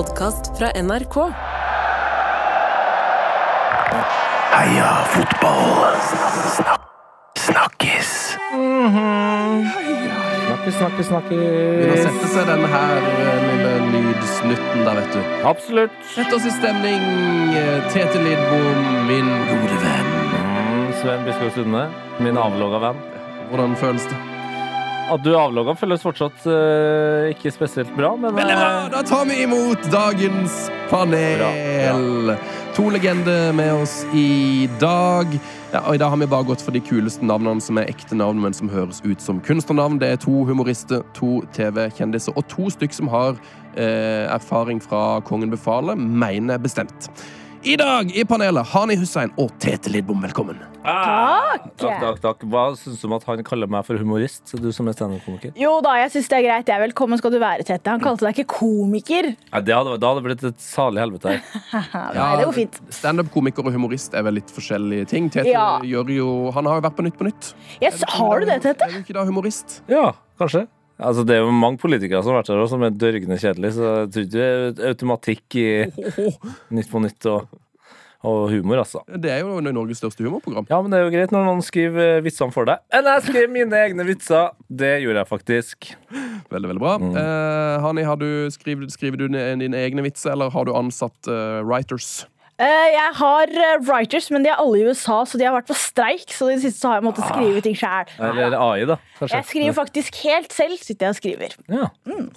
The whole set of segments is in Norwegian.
podkast fra NRK. Heia fotball. Snak snakkes. Snakkes, snakkes, snakkes. å snakkes. sette seg denne her eh, lille lydsnutten der, vet du. Absolutt. Sett oss i stemning. eh, Tete Lidbom, min gode venn. Mm, Sven Biskov Sunde, min avlogga venn. Hvordan føles det? At du er avlogga føles fortsatt uh, ikke spesielt bra, men men bra! eh, Da tar vi imot dagens panel. To legender med oss i dag. Ja, og I dag har vi bare gått for de kuleste navnene som er ekte navn, men som høres ut som kunstnernavn. Det er to humorister, to TV-kjendiser og to stykk som har uh, erfaring fra Kongen befaler, mener jeg bestemt. I dag i panelet Hani Hussein og Tete Lidbom, velkommen. Takk! Takk, takk, takk. Hva syns du om at han kaller meg for humorist? Du som er standup-komiker? Jo da, jeg syns det er greit. Jeg er Velkommen skal du være, Tete. Han kalte deg ikke komiker. Nei, det hadde, da hadde det blitt et salig helvete her. Nei, det går fint. Standup-komiker og humorist er vel litt forskjellige ting. Tete Ja. gjør jo Han har jo vært på Nytt på Nytt. Yes, har du det, Tete? Er du ikke da humorist? Ja, kanskje. Altså, det er jo mange politikere som har vært her også, som er dørgende kjedelige, så jeg tror ikke det er automatikk i Nytt på Nytt og, og humor, altså. Det er jo Norges største humorprogram. Ja, men det er jo greit når noen skriver eh, vitsene for deg. Men jeg skrev mine egne vitser. Det gjorde jeg faktisk. Veldig, veldig bra. Mm. Eh, Hani, har du, skriver, skriver du dine egne vitser, eller har du ansatt uh, writers? Eh, jeg har eh, writers, men de er alle i USA, så de har vært på streik. Så i det siste så har jeg måttet skrive ting sjæl. Eller AI, da. Kanskje. Jeg skriver faktisk helt selv. sitter jeg og skriver. Ja, mm.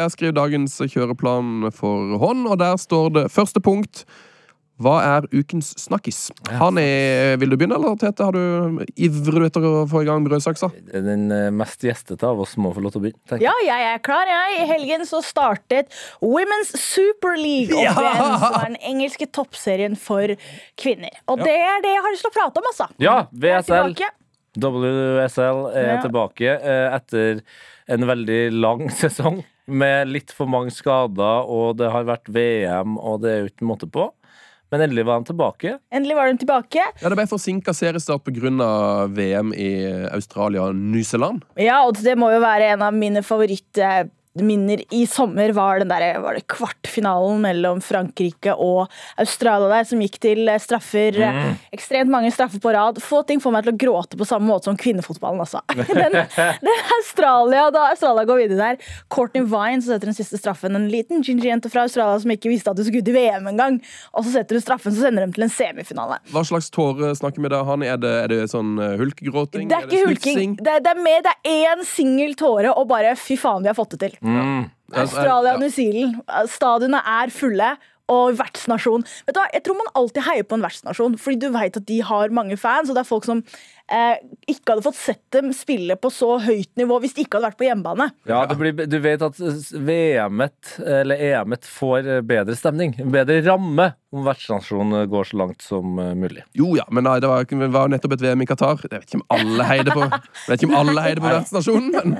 jeg skriver dagens kjøreplan for hånd, og der står det første punkt. Hva er ukens snakkis? er, vil du begynne, eller Tete? Har du ivrer du etter å få i gang brødsaksa? Den eh, mest gjestete av oss må få lov til å begynne. tenker jeg. Ja, jeg er klar. jeg. I helgen så startet Women's Super League opp Ja! igjen, som er den engelske toppserien for kvinner. Og det er det jeg har lyst til å prate om, altså. Ja, VSL. WSL er Ja. tilbake eh, etter en veldig lang sesong med litt for mange skader, og det har vært VM, og det er jo ikke måte på. Men endelig var han tilbake. Endelig var han tilbake. Ja, det ble forsinka seriestart pga. VM i Australia og New Zealand. Ja, og det må jo være en av mine favorittminner i sommer. Var den der, var det kvartfinalen mellom Frankrike og Australia der, som gikk til straffer. Ekstremt mange straffer på rad. Få ting får meg til å gråte på samme måte som kvinnefotballen, altså. Den, den Australia, da Australia går videre der. Courtney Vine så setter den siste straffen. En liten ginger-jente fra Australia som ikke visste at du skulle til VM engang. Og så setter du straffen, så sender de til en semifinale. Hva slags tårer snakker vi da, Hani? Er det, er det sånn eh, hulkegråting? Det er ikke hulking. Det, er- det er med, det er én singel tåre, og bare fy faen, vi har fått det til. Mm. Australia og New Zealand. Stadionene er fulle. Og vertsnasjon. Vet du hva, Jeg tror man alltid heier på en vertsnasjon, fordi du vet at de har mange fans. Og det er folk som eh, ikke hadde fått sett dem spille på så høyt nivå hvis de ikke hadde vært på hjemmebane. Ja, det blir, Du vet at VM-et, eller EM-et, får eh, bedre stemning. Bedre ramme om vertsnasjonen går så langt som eh, mulig. Jo ja, men nei, det var, det var jo nettopp et VM i Qatar. Jeg vet ikke om alle heide på Jeg vet ikke om alle heide på vertsnasjonen, men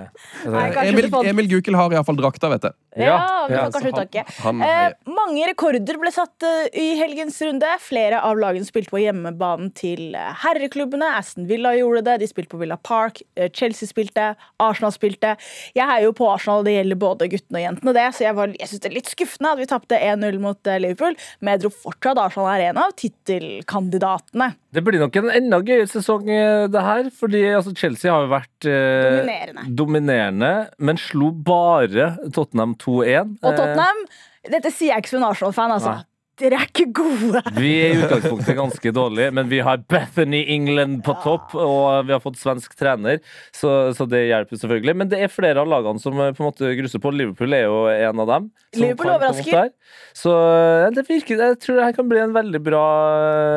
Nei, Emil, du får- Emil Gukild har iallfall drakta, vet jeg. Ja, vi ja, får kanskje han- Eh, mange rekorder ble satt eh, i helgens runde. Flere av lagene spilte på hjemmebanen til eh, herreklubbene. Aston Villa gjorde det, de spilte på Villa Park. eh, Chelsea spilte, Arsenal spilte. Jeg heier jo på Arsenal, det gjelder både guttene og jentene, det, så jeg, var- jeg syns det er litt skuffende at vi tapte 1-0 mot eh, Liverpool, men jeg tror fortsatt Arsenal er en av tittelkandidatene. Det blir nok en enda gøyere sesong, eh, det her. Fordi altså, Chelsea har jo vært eh, Dominerende. dominerende, men slo bare Tottenham 2-1. Og Tottenham, dette sier jeg ikke som en Arsenal-fan, altså. Dere er ikke gode. Vi er i utgangspunktet ganske dårlige, men vi har Bethany England på topp, og vi har fått svensk trener, så, så det hjelper selvfølgelig. Men det er flere av lagene som eh, på en måte grusser på. Liverpool er jo en av dem. Liverpool overrasker. Så eh, det virker, jeg tror det her kan bli en veldig bra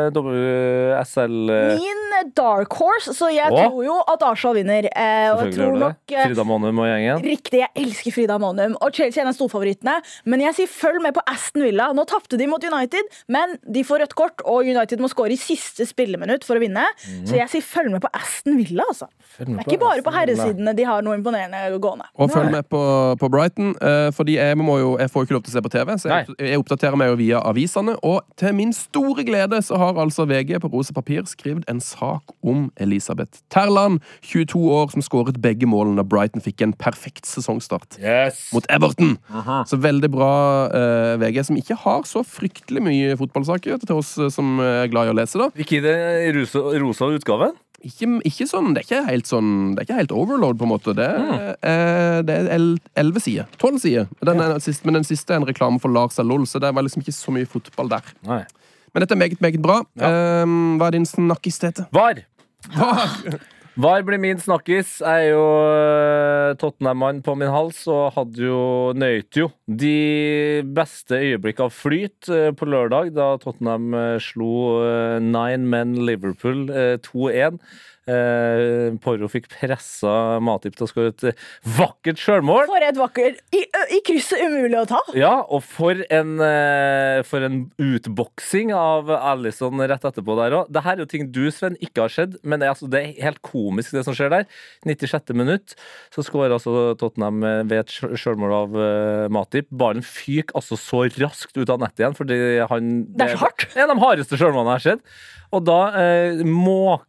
eh, WSL. Min dark horse, så jeg Åh? tror jo at Arsenal vinner. Og jeg tror nok Frida Monum og gjengen. Riktig, jeg elsker Frida Monum. Og Chelsea er en av storfavorittene. Men jeg sier følg med på Aston Villa. Nå tapte de mot United, men de får rødt kort, og United må score i siste spilleminutt for å vinne. Så jeg sier følg med på Aston Villa, altså. Det er ikke bare på herresidene de har noe imponerende gående. Og følg med på, på Brighton, eh, fordi jeg, jo, jeg får jo ikke lov til å se på TV. Så jeg, jeg oppdaterer meg jo via avisene. Og til min store glede så har altså VG på rosa papir skrevet en sak om Elisabeth Terland, 22 år, som skåret begge målene da Brighton fikk en perfekt sesongstart Yes! mot Everton. Så veldig bra uh, VG, som ikke har så fryktelig mye fotballsaker til oss eh, som er glad i å lese, da. Ikke i den rosa, rosa utgaven? Ikke, ikke sånn, det er ikke helt sånn Det er ikke helt overload, på en måte. Det, er, eh, det er el- elleve sider. Tolv sider. Den er sist, men den siste er en reklame for Lars Alol, så det var liksom ikke så mye fotball der. Nei. Men dette er meget, meget bra. Ja. Eh, hva er din snakkis, Tete? VAR! VAR blir min snakkis. Jeg er jo eh, Tottenham-mann på min hals og hadde jo nøyt jo de beste øyeblikk av flyt eh, på lørdag, da Tottenham eh, slo Nine Men Liverpool eh, 2-1. Eh, Porro fikk pressa Matip til å skåre et eh, vakkert sjølmål. For et vakkert I, i krysset umulig å ta! Ja, og for en, eh, for en utboksing av Alison rett etterpå der òg. Dette er jo ting du, Sven, ikke har sett, men det er, altså, det er helt komisk, det som skjer der. 96. minutt så skårer altså Tottenham eh, ved et sjø- sjølmål av eh, Matip. Ballen fyker altså så raskt ut av nettet igjen, fordi han Det er så hardt. En av de hardeste sjølmålene jeg har sett. Og da eh, måker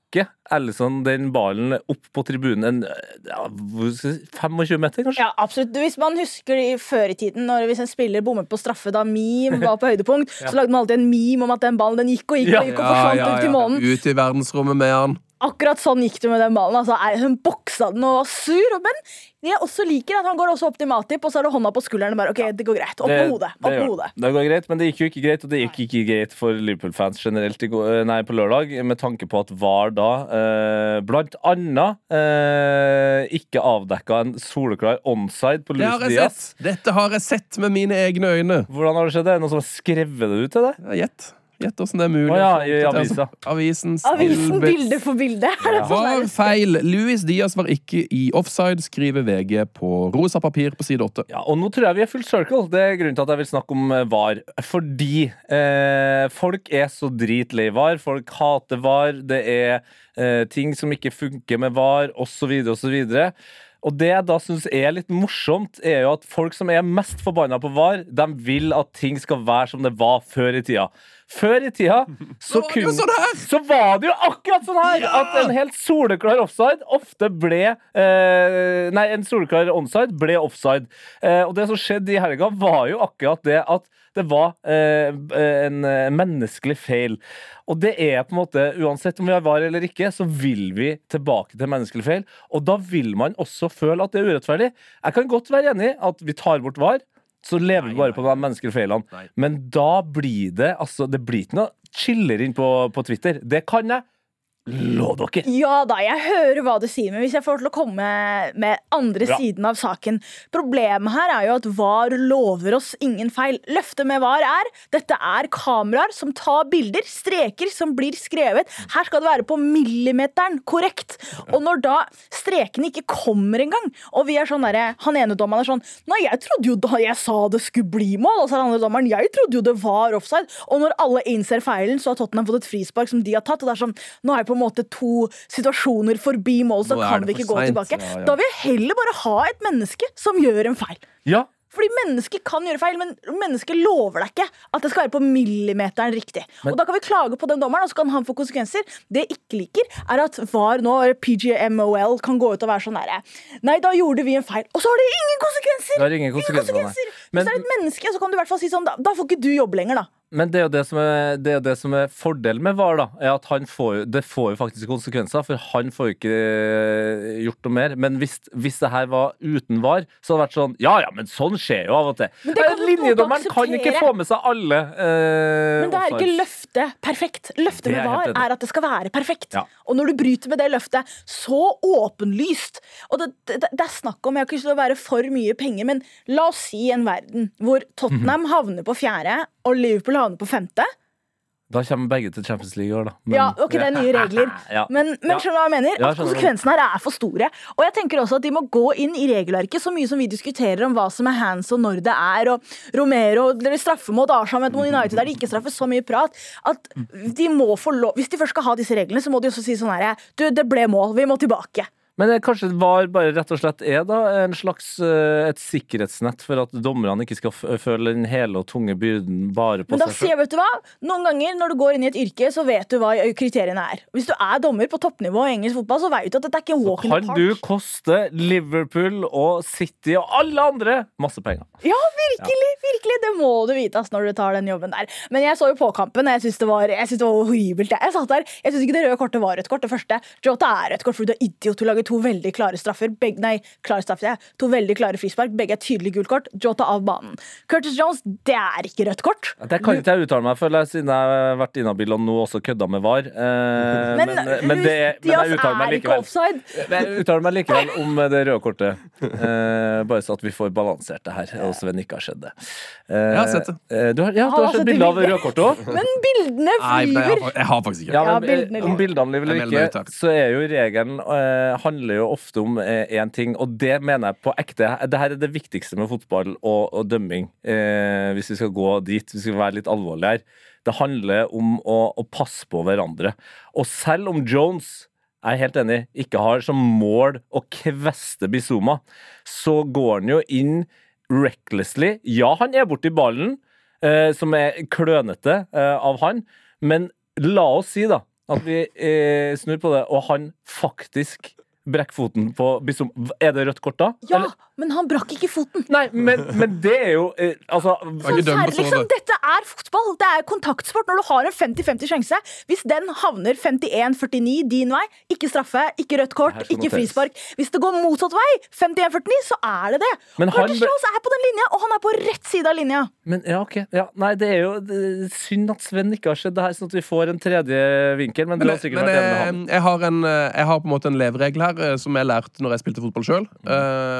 Alison den ballen opp på tribunen en ja, hvor skal jeg si, 25 meter, kanskje? Ja, absolutt. Hvis man husker i før i tiden, når hvis en spiller bommet på straffe da meme var på høydepunkt, så lagde man alltid en meme om at den ballen den gikk og gikk og gikk og forsvant ut i månen. Ut i verdensrommet med han. Akkurat sånn gikk det med den ballen. Altså, er- hun boksa den og var sur. Men det jeg også liker, er at han går også opp til Matip, og så er det hånda på skulderen og bare OK, det går greit. Opp med hodet. Opp det hodet. det. Det går greit, men det gikk jo ikke greit, og det gikk ikke greit for Liverpool-fans generelt i går, nei, på lørdag, med tanke på at VAR da eh, blant annet eh, ikke avdekka en soleklar onside på Det har jeg Diaz. Dette har jeg sett med mine egne øyne. Hvordan har det skjedd? Er det noen som har skrevet det ut til deg? Ja, Gjett. Åssen det er mulig. Å ja, i avisa. Avisens Avisen tilbud. bilde for bilde. Ja. sånn Var feil. Louis Diaz var ikke i offside, skriver VG på rosa papir på side åtte. Ja, og nå tror jeg vi er full circle. Det er grunnen til at jeg vil snakke om eh, VAR. Fordi eh, folk er så dritlei VAR. Folk hater VAR. Det er eh, ting som ikke funker med VAR, osv., osv. Og det jeg da syns er litt morsomt, er jo at folk som er mest forbanna på VAR, de vil at ting skal være som det var før i tida. Før i tida så var jo sånn så var det jo akkurat sånn her! At en helt soleklar offside ofte ble eh, Nei, en soleklar onside ble offside. Eh, og det som skjedde i helga, var jo akkurat det at det var eh, en eh, menneskelig feil. Og det er på en måte, uansett om vi har var eller ikke, så vil vi tilbake til menneskelig feil. Og da vil man også føle at det er urettferdig. Jeg kan godt være enig i at vi tar bort var. Så lever du bare på de menneskelige. Men da blir det altså Det blir ikke noe chiller inn på, på Twitter. Det kan jeg dere. Ja da, jeg hører hva du sier, men hvis jeg får til å komme med andre Bra. siden av saken Problemet her er jo at VAR lover oss ingen feil. Løftet med VAR er dette er kameraer som tar bilder, streker som blir skrevet. Her skal det være på millimeteren korrekt. Og når da strekene ikke kommer engang, og vi er sånn derre Han ene dommeren er sånn Nei, jeg trodde jo da jeg sa det skulle bli mål, og så er den andre dommeren Jeg trodde jo det var offside. Og når alle innser feilen, så har Tottenham fått et frispark som de har tatt, og det er sånn Nå er jeg på en måte to situasjoner forbi mål, så er kan vi ikke gå sent. tilbake. Ja, ja. Da vil jeg heller bare ha et menneske som gjør en feil. Ja, Fordi mennesker kan gjøre feil, men mennesker lover deg ikke at det skal være på millimeteren riktig. Men- og Da kan vi klage på den dommeren, og så kan han få konsekvenser. Det jeg ikke liker, er at VAR nå, PGMOL, kan gå ut og være sånn derre Nei, da gjorde vi en feil. Og så har det ingen konsekvenser! Det har ingen konsekvenser, nei. Men- Hvis det er et menneske, så kan du i hvert fall si sånn Da, da får ikke du jobbe lenger, da. Men det er jo det som er, det er, det som er fordelen med VAR, da, er at han får, det får jo faktisk konsekvenser, for han får jo ikke eh, gjort noe mer. Men hvis, hvis det her var uten VAR, så hadde det vært sånn Ja ja, men sånn skjer jo av og til. Men det kan Linjedommeren kan ikke få med seg alle eh, Men det er ikke offsides. Løftet perfekt. Løftet med VAR er at det skal være perfekt. Ja. Og når du bryter med det løftet så åpenlyst Og det, det, det er snakk om Jeg har ikke lyst til å være for mye penger, men la oss si en verden hvor Mhm. Tottenham havner på fjerde og Liverpool havner på femte. Da kommer begge til Champions League i år, da. Men- Ja, ok, det er nye regler. Ja. Men, men skjønner du hva jeg mener? Ja, At konsekvensene her er for store. Og jeg tenker også at de må gå inn i regelverket så mye som vi diskuterer om hva som er hands og når det er, og Romero eller straffe mot Arsenal mot United der de ikke straffer så mye prat. At de må få lov Hvis de først skal ha disse reglene, så må de også si sånn her Du, det ble mål. Vi må tilbake. Men det, kanskje VAR bare rett og slett er da en slags eh, et sikkerhetsnett for at dommerne ikke skal føle den hele og tunge byrden bare på Men da seg selv? sier vet du hva Noen ganger når du går inn i et yrke, så vet du hva kriteriene er. Hvis du er dommer på toppnivå i engelsk fotball, så vet du at dette er ikke en walk in the Kan du koste Liverpool og City og alle andre masse penger? Ja, virkelig! virkelig Det må du vite ass, når du tar den jobben der. Men jeg så jo på kampen, og jeg syns det, var- jeg synes det var horribelt. Jeg, satt der, jeg syns ikke det røde kortet var rødt kort. Det første. Jota er et kort fordi du er idiot. Du lager to veldig klare straffer. Begge, nei, klare straffer, ja. To veldig klare frispark. Begge er tydelig gult kort. Jota av banen. Curtis Jones, det er ikke rødt kort. Det kan ikke jeg uttale meg for, siden jeg har vært inhabil og nå også kødda med VAR. Eh, Men, men, det, men Diaz jeg uttaler meg likevel. Jeg uttaler meg likevel om det røde kortet. Eh, bare så at vi får balansert det her, og Sven ikke har sett det. Eh, Jeg har sett det. eh, du har, ja, du har har sett bilde av røde kortet òg? Men bildene flyver! nei, jeg, har, jeg har faktisk ikke. Ja, Ja, men, bildene eh, om bildene lyver eller ikke, så er jo regelen eh, handler jo ofte om én ting, og det mener jeg på ekte. Det her er det viktigste med fotball og, og dømming, eh, hvis vi skal gå dit. Vi skal være litt alvorlige her. Det handler om å, å passe på hverandre. Og selv om Jones jeg er helt enig, ikke har som mål å kveste Bizuma, så går han jo inn recklessly. Ja, han er borti ballen, eh, som er klønete eh, av han, men la oss si da at vi eh, snur på det, og han faktisk brekker foten på Bissom. Er det rødt kort da? Ja, Eller- men han brakk ikke foten. Nei, men, men det er jo eh, Altså ikke dømme liksom, dette er fotball. Det er kontaktsport når du har en 50-50 sjanse. Hvis den havner 51-49 din vei, ikke straffe, ikke rødt kort, ikke noteres. frispark. Hvis det går motsatt vei, 51-49, så er det det. Men han Curtis er på den linja, og han er på rett side av linja. Men ja, ok. Ja, nei, det er jo det synd at Sven ikke har sett det her, sånn at vi får en tredje vinkel. Men, det Men, har sikkert men vært jeg, jeg, har en, eh, jeg har på en måte en leveregel her eh, som jeg lærte når jeg spilte fotball sjøl.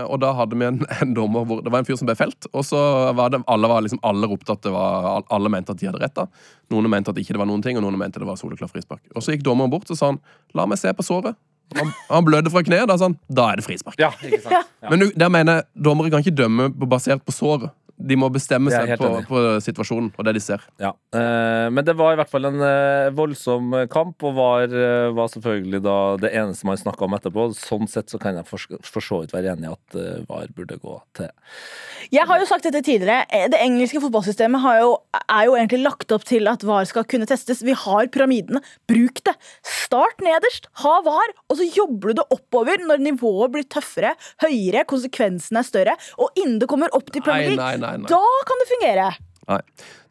og da hadde vi en, en dommer hvor det var en fyr som ble felt, og så var det alle var liksom alle ropte at det var Alle mente at de hadde rett. da Noen mente at ikke det var noen ting, og noen mente det var soleklar frispark. Og så gikk dommeren bort og sa han, la meg se på såret. Han, han blødde fra kneet. Da sa han da er det frispark. Ja, ikke? Ja. Men der mener jeg dommere kan ikke dømme basert på såret. De må bestemme seg på, på situasjonen og det de ser. Ja. Eh, men det var i hvert fall en eh, voldsom kamp, og var, eh, var selvfølgelig da det eneste man snakka om etterpå. Sånn sett så kan jeg for, for så vidt være enig i at eh, VAR burde gå til. Jeg har jo sagt dette tidligere. eh, Det engelske fotballsystemet har jo, er jo egentlig lagt opp til at VAR skal kunne testes. Vi har pyramidene. Bruk det. Start nederst, ha VAR, og så jobber du det oppover når nivået blir tøffere, høyere, konsekvensene er større. Og innen det kommer opp til Premier League, nei, nei, da kan det fungere. Nei,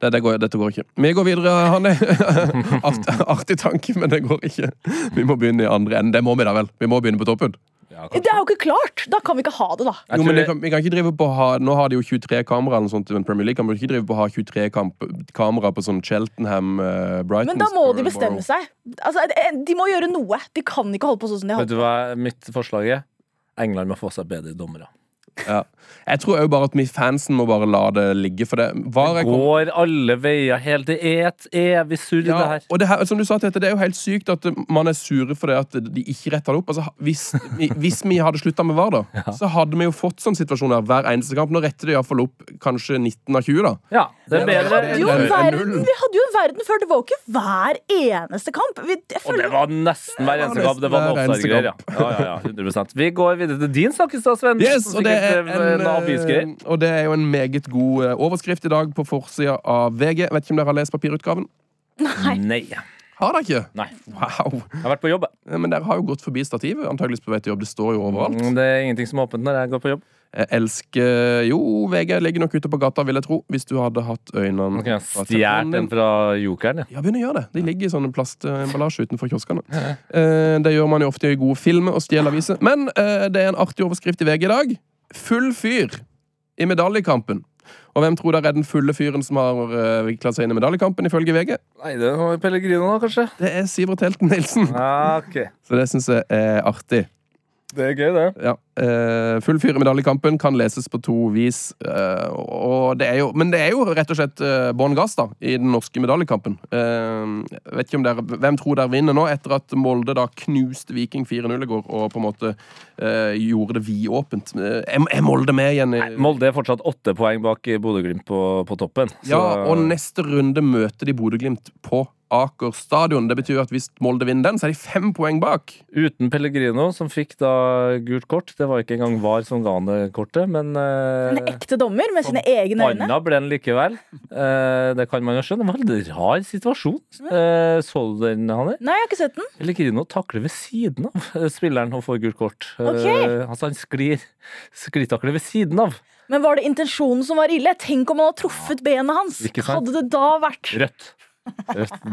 det, det går, dette går ikke. Vi går videre, Hanne. Art, artig tanke, men det går ikke. Vi må begynne i andre enden. Det må vi da vel? Vi må begynne på toppen. Det er jo ikke klart! Da kan vi ikke ha det, da. Jo, men vi det- kan, vi kan ikke drive på ha Nå har de jo 23 kameraer eller noe sånt men Premier League. Kan vi ikke drive på å ha 23 kamp, kameraer på sånn Cheltenham, uh, Brighton Men da må de bestemme seg. Altså, eh, de må gjøre noe. De kan ikke holde på sånn som de Vet du hva mitt forslag er? England må få seg bedre dommere. Ja. Jeg tror òg bare at vi fansen må bare la det ligge, for det var jeg kom- Går alle veier helt Det er et evig surr, det her. og det, her, som du sa, Tete, det er jo helt sykt at man er sure for det at de ikke retter det opp. Altså, hvis, vi, hvis vi hadde slutta med VAR, da, så hadde vi jo fått sånn situasjon her hver eneste kamp. Nå retter de iallfall opp kanskje 19 av 20, da. Ja, det er Vi hadde, jo en er verden, vi hadde jo en verden før. Det var jo ikke hver eneste kamp. Vi, føler... Og det var nesten hver eneste kamp. Det var noe ja. kamp. Ja, ja, ja, 100 Vi går videre til din snakkes da, Sven. Yes, og, det er eh, en, noe avisgreier. eh, og det er jo en meget god eh, overskrift i dag på forsida av VG. Vet ikke om dere har lest papirutgaven? Nei. Har dere ikke? Nei. Wow. Jeg har vært på jobb. Eh, Men dere har jo gått forbi stativet. Antakeligvis på vei til jobb. Det står jo overalt. Mm, Det er ingenting som er åpent når jeg går på jobb. Jeg elsker Jo, VG ligger nok ute på gata, vil jeg tro. Hvis du hadde hatt øynene jeg stjålet den fra Jokeren. Ja. Ja, begynn å gjøre det. De ligger i sånne plastemballasje utenfor kioskene. Ja. det gjør man jo ofte i gode filmer og stjeler aviser. Men eh, det er en artig overskrift i VG i dag. Full fyr i medaljekampen. Og hvem tror dere er den fulle fyren som har vikla seg inn i medaljekampen, ifølge VG? Nei, det var Pellegrino, da, kanskje? Det er Sivert Helten Nilsen. Ja, ok. Så det syns jeg er artig. Det er gøy, det. Ja. Eh, full fyr i medaljekampen kan leses på to vis. Eh, og det er jo, men det er jo rett og slett eh, bånn gass da, i den norske medaljekampen. Vet ikke om dere, Hvem tror dere vinner nå, etter at Molde da knuste Viking 4-0 i går og på en måte gjorde det vidåpent? Er, er Molde med igjen? Nei, Molde er fortsatt åtte poeng bak Bodø-Glimt på, på toppen. Så- Ja, og neste runde møter de Bodø-Glimt på Aker stadion. Det betyr at hvis Molde vinner den, så er de fem poeng bak. Uten Pellegrino, som fikk da gult kort. Det var ikke engang VAR som ga henne kortet, men En eh, ekte dommer med sine egne øyne. Anna ble han likevel. Eh, det kan man jo skjønne. Det var en veldig rar situasjon. Eh, så du den, Hanne? Nei, jeg har ikke sett den. Pellegrino takler ved siden av spilleren og får gult kort. Okay. Ok. altså han sklir sklitakler ved siden av. Men var det intensjonen som var ille? Tenk om han hadde truffet benet hans. Hadde det da vært Rødt.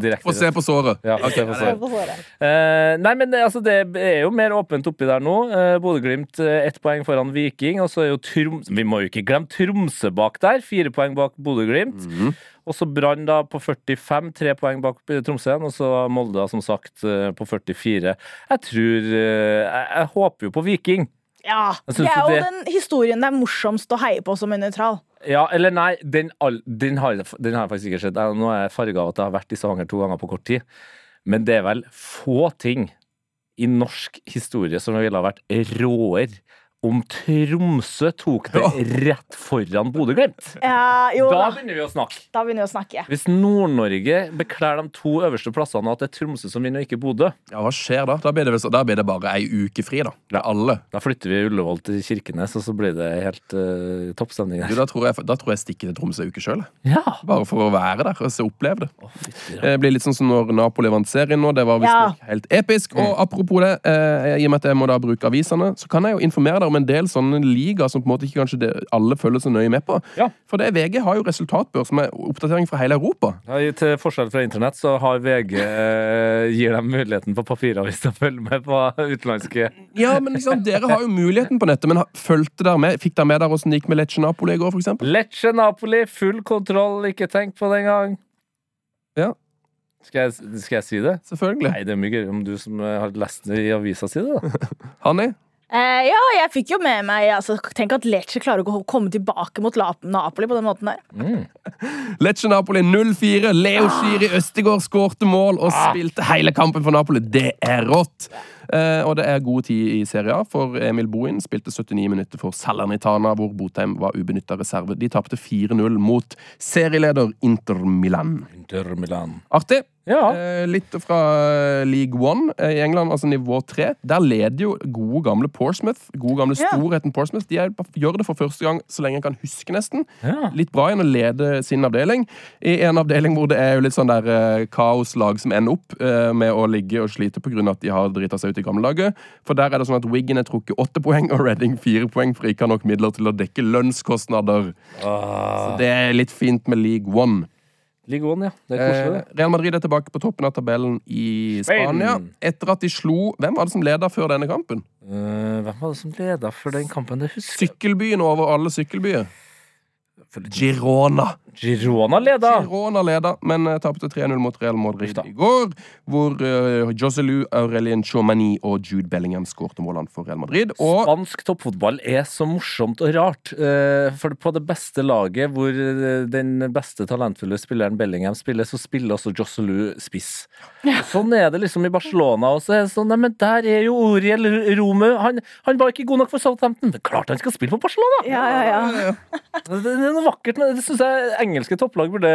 Direkte Få se på såret. Ja, okay. se på såret. Uh. Eh, nei, men det, altså, det er jo mer åpent oppi der nå. Uh, Bodø-Glimt uh, ett poeng foran Viking. Og så er jo Troms Vi må jo ikke glemme Tromsø bak der. Fire poeng bak Bodø-Glimt. Og så Brann da på 45, tre poeng bak Tromsø igjen. Og så Molde som sagt eh, på 44. Jeg tror eh, jeg, jeg håper jo på Viking. Ja, Det er jo det- den historien det er morsomst å heie på som en nøytral. Ja, eller nei, den, den, har, den har faktisk ikke skjedd. Nå er jeg farga av at jeg har vært i Stavanger to ganger på kort tid. Men det er vel få ting i norsk historie som ville ha vært råere om Tromsø tok det rett foran Bodø-Glimt. Ja, Da da. begynner vi å snakke. Da begynner vi å snakke. Hvis Nord-Norge bekler de to øverste plassene, og at det er Tromsø som vinner, og ikke Bodø, Ja, Hva skjer da? Da blir det, da blir det bare ei uke fri, da. Det er alle. da flytter vi Ullevål til Kirkenes, og så blir det helt uh, topp stemning Du, der. da, tror jeg, da tror jeg stikker til Tromsø uke sjøl. Ja. Bare for å være der og se oppleve det. Å, Det blir litt sånn som når Napoli vant serien nå. Det var visstnok helt episk. Og apropos det, eh, i og med at jeg må da bruke avisene, så kan jeg jo informere deg om en del sånne ligaer som på en måte ikke kanskje det, alle følger så nøye med på. Ja. For det VG har jo resultatbør som er oppdatering fra hele Europa. Ja, til forskjell fra internett så har VG eh, gir dem muligheten på papiravis til å følge med på utenlandske Ja, men liksom, Dere har jo muligheten på nettet, men fulgte dere med? Fikk dere med dere åssen det gikk med Lecce Napoli i går, eksempel? Lecce Napoli, full kontroll, ikke tenk på det engang. Ja. Skal jeg, skal jeg si det? Selvfølgelig. Nei, det er mye gøyere om du som eh, har lest det i avisa si det, da. Hanni? Eh, ja, jeg fikk jo med meg altså, Tenk at Lecce klarer å komme tilbake mot Napoli på den måten der. Lecce Napoli 0-4. Leo Schiri Østegård skårte mål og spilte hele kampen for Napoli. Det er rått! Eh, og det er god tid i Serie A, for Emil Bohin spilte 79 minutter for Salernitana, hvor Botheim var ubenytta reserve. De tapte 4-0 mot serieleder Inter Milan. Inter Milan. Artig. Ja. Eh, litt fra eh, League One eh, i England, altså nivå tre. Der leder jo gode gamle Portsmouth. Gode gamle Ja. storheten Portsmouth. De er, gjør det for første gang så lenge jeg kan huske, nesten. Ja. Litt bra igjen å lede sin avdeling. I en avdeling hvor det er jo litt sånn der eh, kaoslag som ender opp eh, med å ligge og slite pga. at de har drita seg ut i Gammeldaget. For der er det sånn at Wiggen er trukket åtte poeng, og Reading fire poeng for ikke å ha nok midler til å dekke lønnskostnader. Ah, Så det er litt fint med League One. League One, ja. Det er koselig, Eh, det. Real Madrid er tilbake på toppen av tabellen i Spania. Spain. Etter at de slo Hvem var det som leda før denne kampen? Uh, hvem var det som leda før den kampen? Det husker. Sykkelbyen over alle sykkelbyer. Girona. Girona leda! Girona leda, men uh, tapte 3-0 mot Real Madrid i går. Hvor uh, Joselu, Aurelien Chomani og Jude Bellingham skårte målene for Real Madrid. Og Spansk toppfotball er så morsomt og rart. Uh, For på det beste laget, hvor eh, den beste talentfulle spilleren Bellingham spiller, så spiller også Josselu spiss. Sånn er det liksom i Barcelona også. Sånn, nei, men der er jo Oriel Romeu. Han, han var ikke god nok for Southampton. Det klart han skal spille på Barcelona! Ja, ja, ja. Det, det er noe vakkert med det. Det syns jeg engelske topplag burde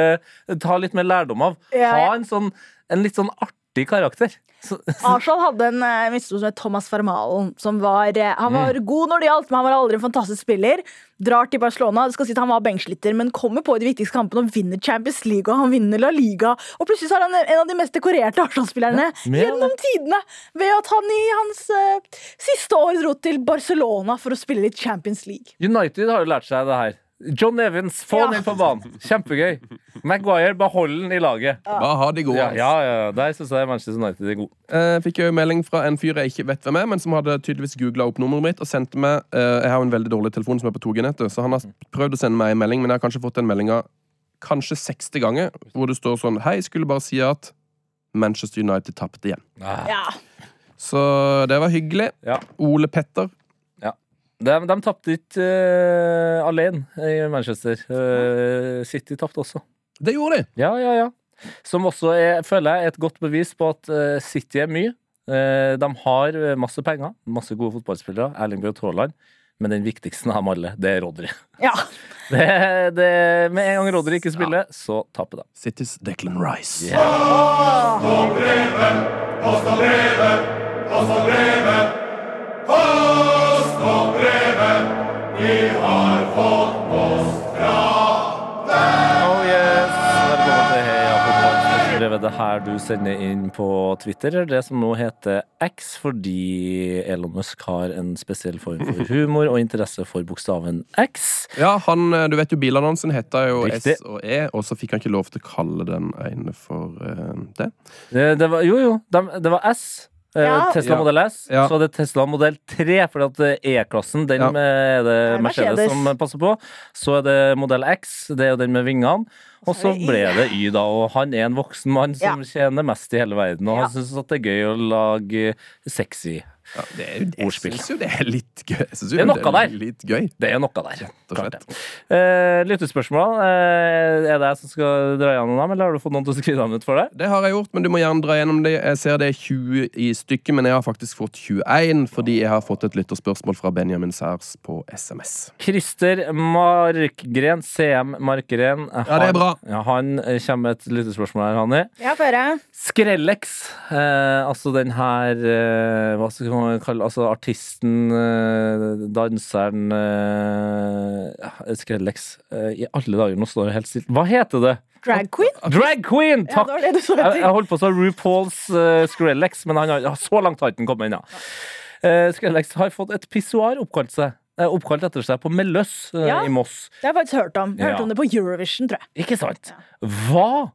ta litt mer lærdom av. Ja, ja. Ha en sånn en litt sånn artig karakter. Så, Arsenal hadde en uh, som het Thomas Farmalen. Som var, eh, han var god når det gjaldt, men han var aldri en fantastisk spiller. Drar til Barcelona, det skal si at han var benkslitter, men kommer på i de viktigste kampene og vinner Champions League og han vinner La Liga. Og plutselig så er han en av de mest dekorerte Arsenal-spillerne ja, gjennom tidene. Ved at han i hans uh, siste år dro til Barcelona for å spille litt Champions League. United har jo lært seg det her. John Evans, få Ja. han inn på banen. Kjempegøy. Maguire, behold den i laget. bare ha de gode. Ja, ja, ja. Der syns jeg Manchester United er god. Eh, fikk jeg jo melding fra en fyr jeg ikke vet hvem er, men som hadde tydeligvis googla opp nummeret mitt og sendte meg eh, Jeg har en veldig dårlig telefon som er på 2G-nettet, så han har prøvd å sende meg en melding, men jeg har kanskje fått den meldinga kanskje 60 ganger, hvor det står sånn Hei, skulle bare si at Manchester United tapte igjen. Ah. Ja. Så det var hyggelig. Ja. Ole Petter. Ja. De, de tapte ikke uh, alene i Manchester. Uh, City tapte også. Det gjorde de. Ja, ja, ja. Som også er, føler jeg, er et godt bevis på at uh, City er mye. Eh, de har masse penger, masse gode fotballspillere, Erling Braut Haaland. Men den viktigste av dem alle, det er Rodri. Ja. Det, det, med en gang Rodri ikke spiller, så taper de. Citys Declan Rice. Oh yes, Velkommen til Heia fotballbrevet. Det her du sender inn på Twitter, det som nå heter X, fordi Elon Musk har en spesiell form for humor og interesse for bokstaven X. Ja, han, eh, du vet jo Bilannonsen heter jo Riktig. S og E, og så fikk han ikke lov til å kalle den ene for uh, det. Det, det var, jo, jo, dem- det var S. eh, Ja. Tesla Ja. modell S. Ja. Så er det Tesla modell 3, fordi at eh, E-klassen den Ja. eh, er det er Mercedes, Mercedes. som passer på. Så er det modell X, det er jo den med vingene. Og så det Y. ble det Y, da. Og han er en voksen mann som Ja. tjener mest i hele verden. Og Ja. han syns at det er gøy å lage sexy. Ja, det er jeg Ordspill. syns jo det er litt gøy. Jeg synes jo Det er noe der. Litt gøy. Det er noe der. og slett. det. Eh, lyttespørsmål. Eh, er det jeg som skal dra gjennom dem, eller har du fått noen til å skrive dem ut for deg? Det har jeg gjort, men du må gjerne dra gjennom det. Jeg ser det er 20 i stykket, men jeg har faktisk fått 21 fordi jeg har fått et lytterspørsmål fra Benjamin Særs på SMS. Christer Markgren, CM Markgren. Ja, det er bra. Ja, han eh, kommer med et lyttespørsmål her, Hanni. Ja. Skrellex, eh, altså den her eh, Hva skal man kalle Altså artisten, eh, danseren uh, ja, Skrellex. Eh, I alle dager, nå står det helt stilt. Hva heter det? Drag queen? Drag Queen! Ja, Takk! det det jeg, jeg holdt på å si RuPaul's uh, Skrellex, men han har, ja, så langt har ikke kommet ennå. Uh, Skrellex har fått et pissoar oppkalt, seg, eh, oppkalt etter seg på Melløs eh, Ja. i Moss. Det har jeg faktisk hørt om. Jeg hørte Ja. om det på Eurovision, tror jeg. Ikke sant? Hva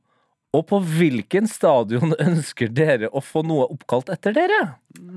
og på hvilken stadion ønsker dere å få noe oppkalt etter dere?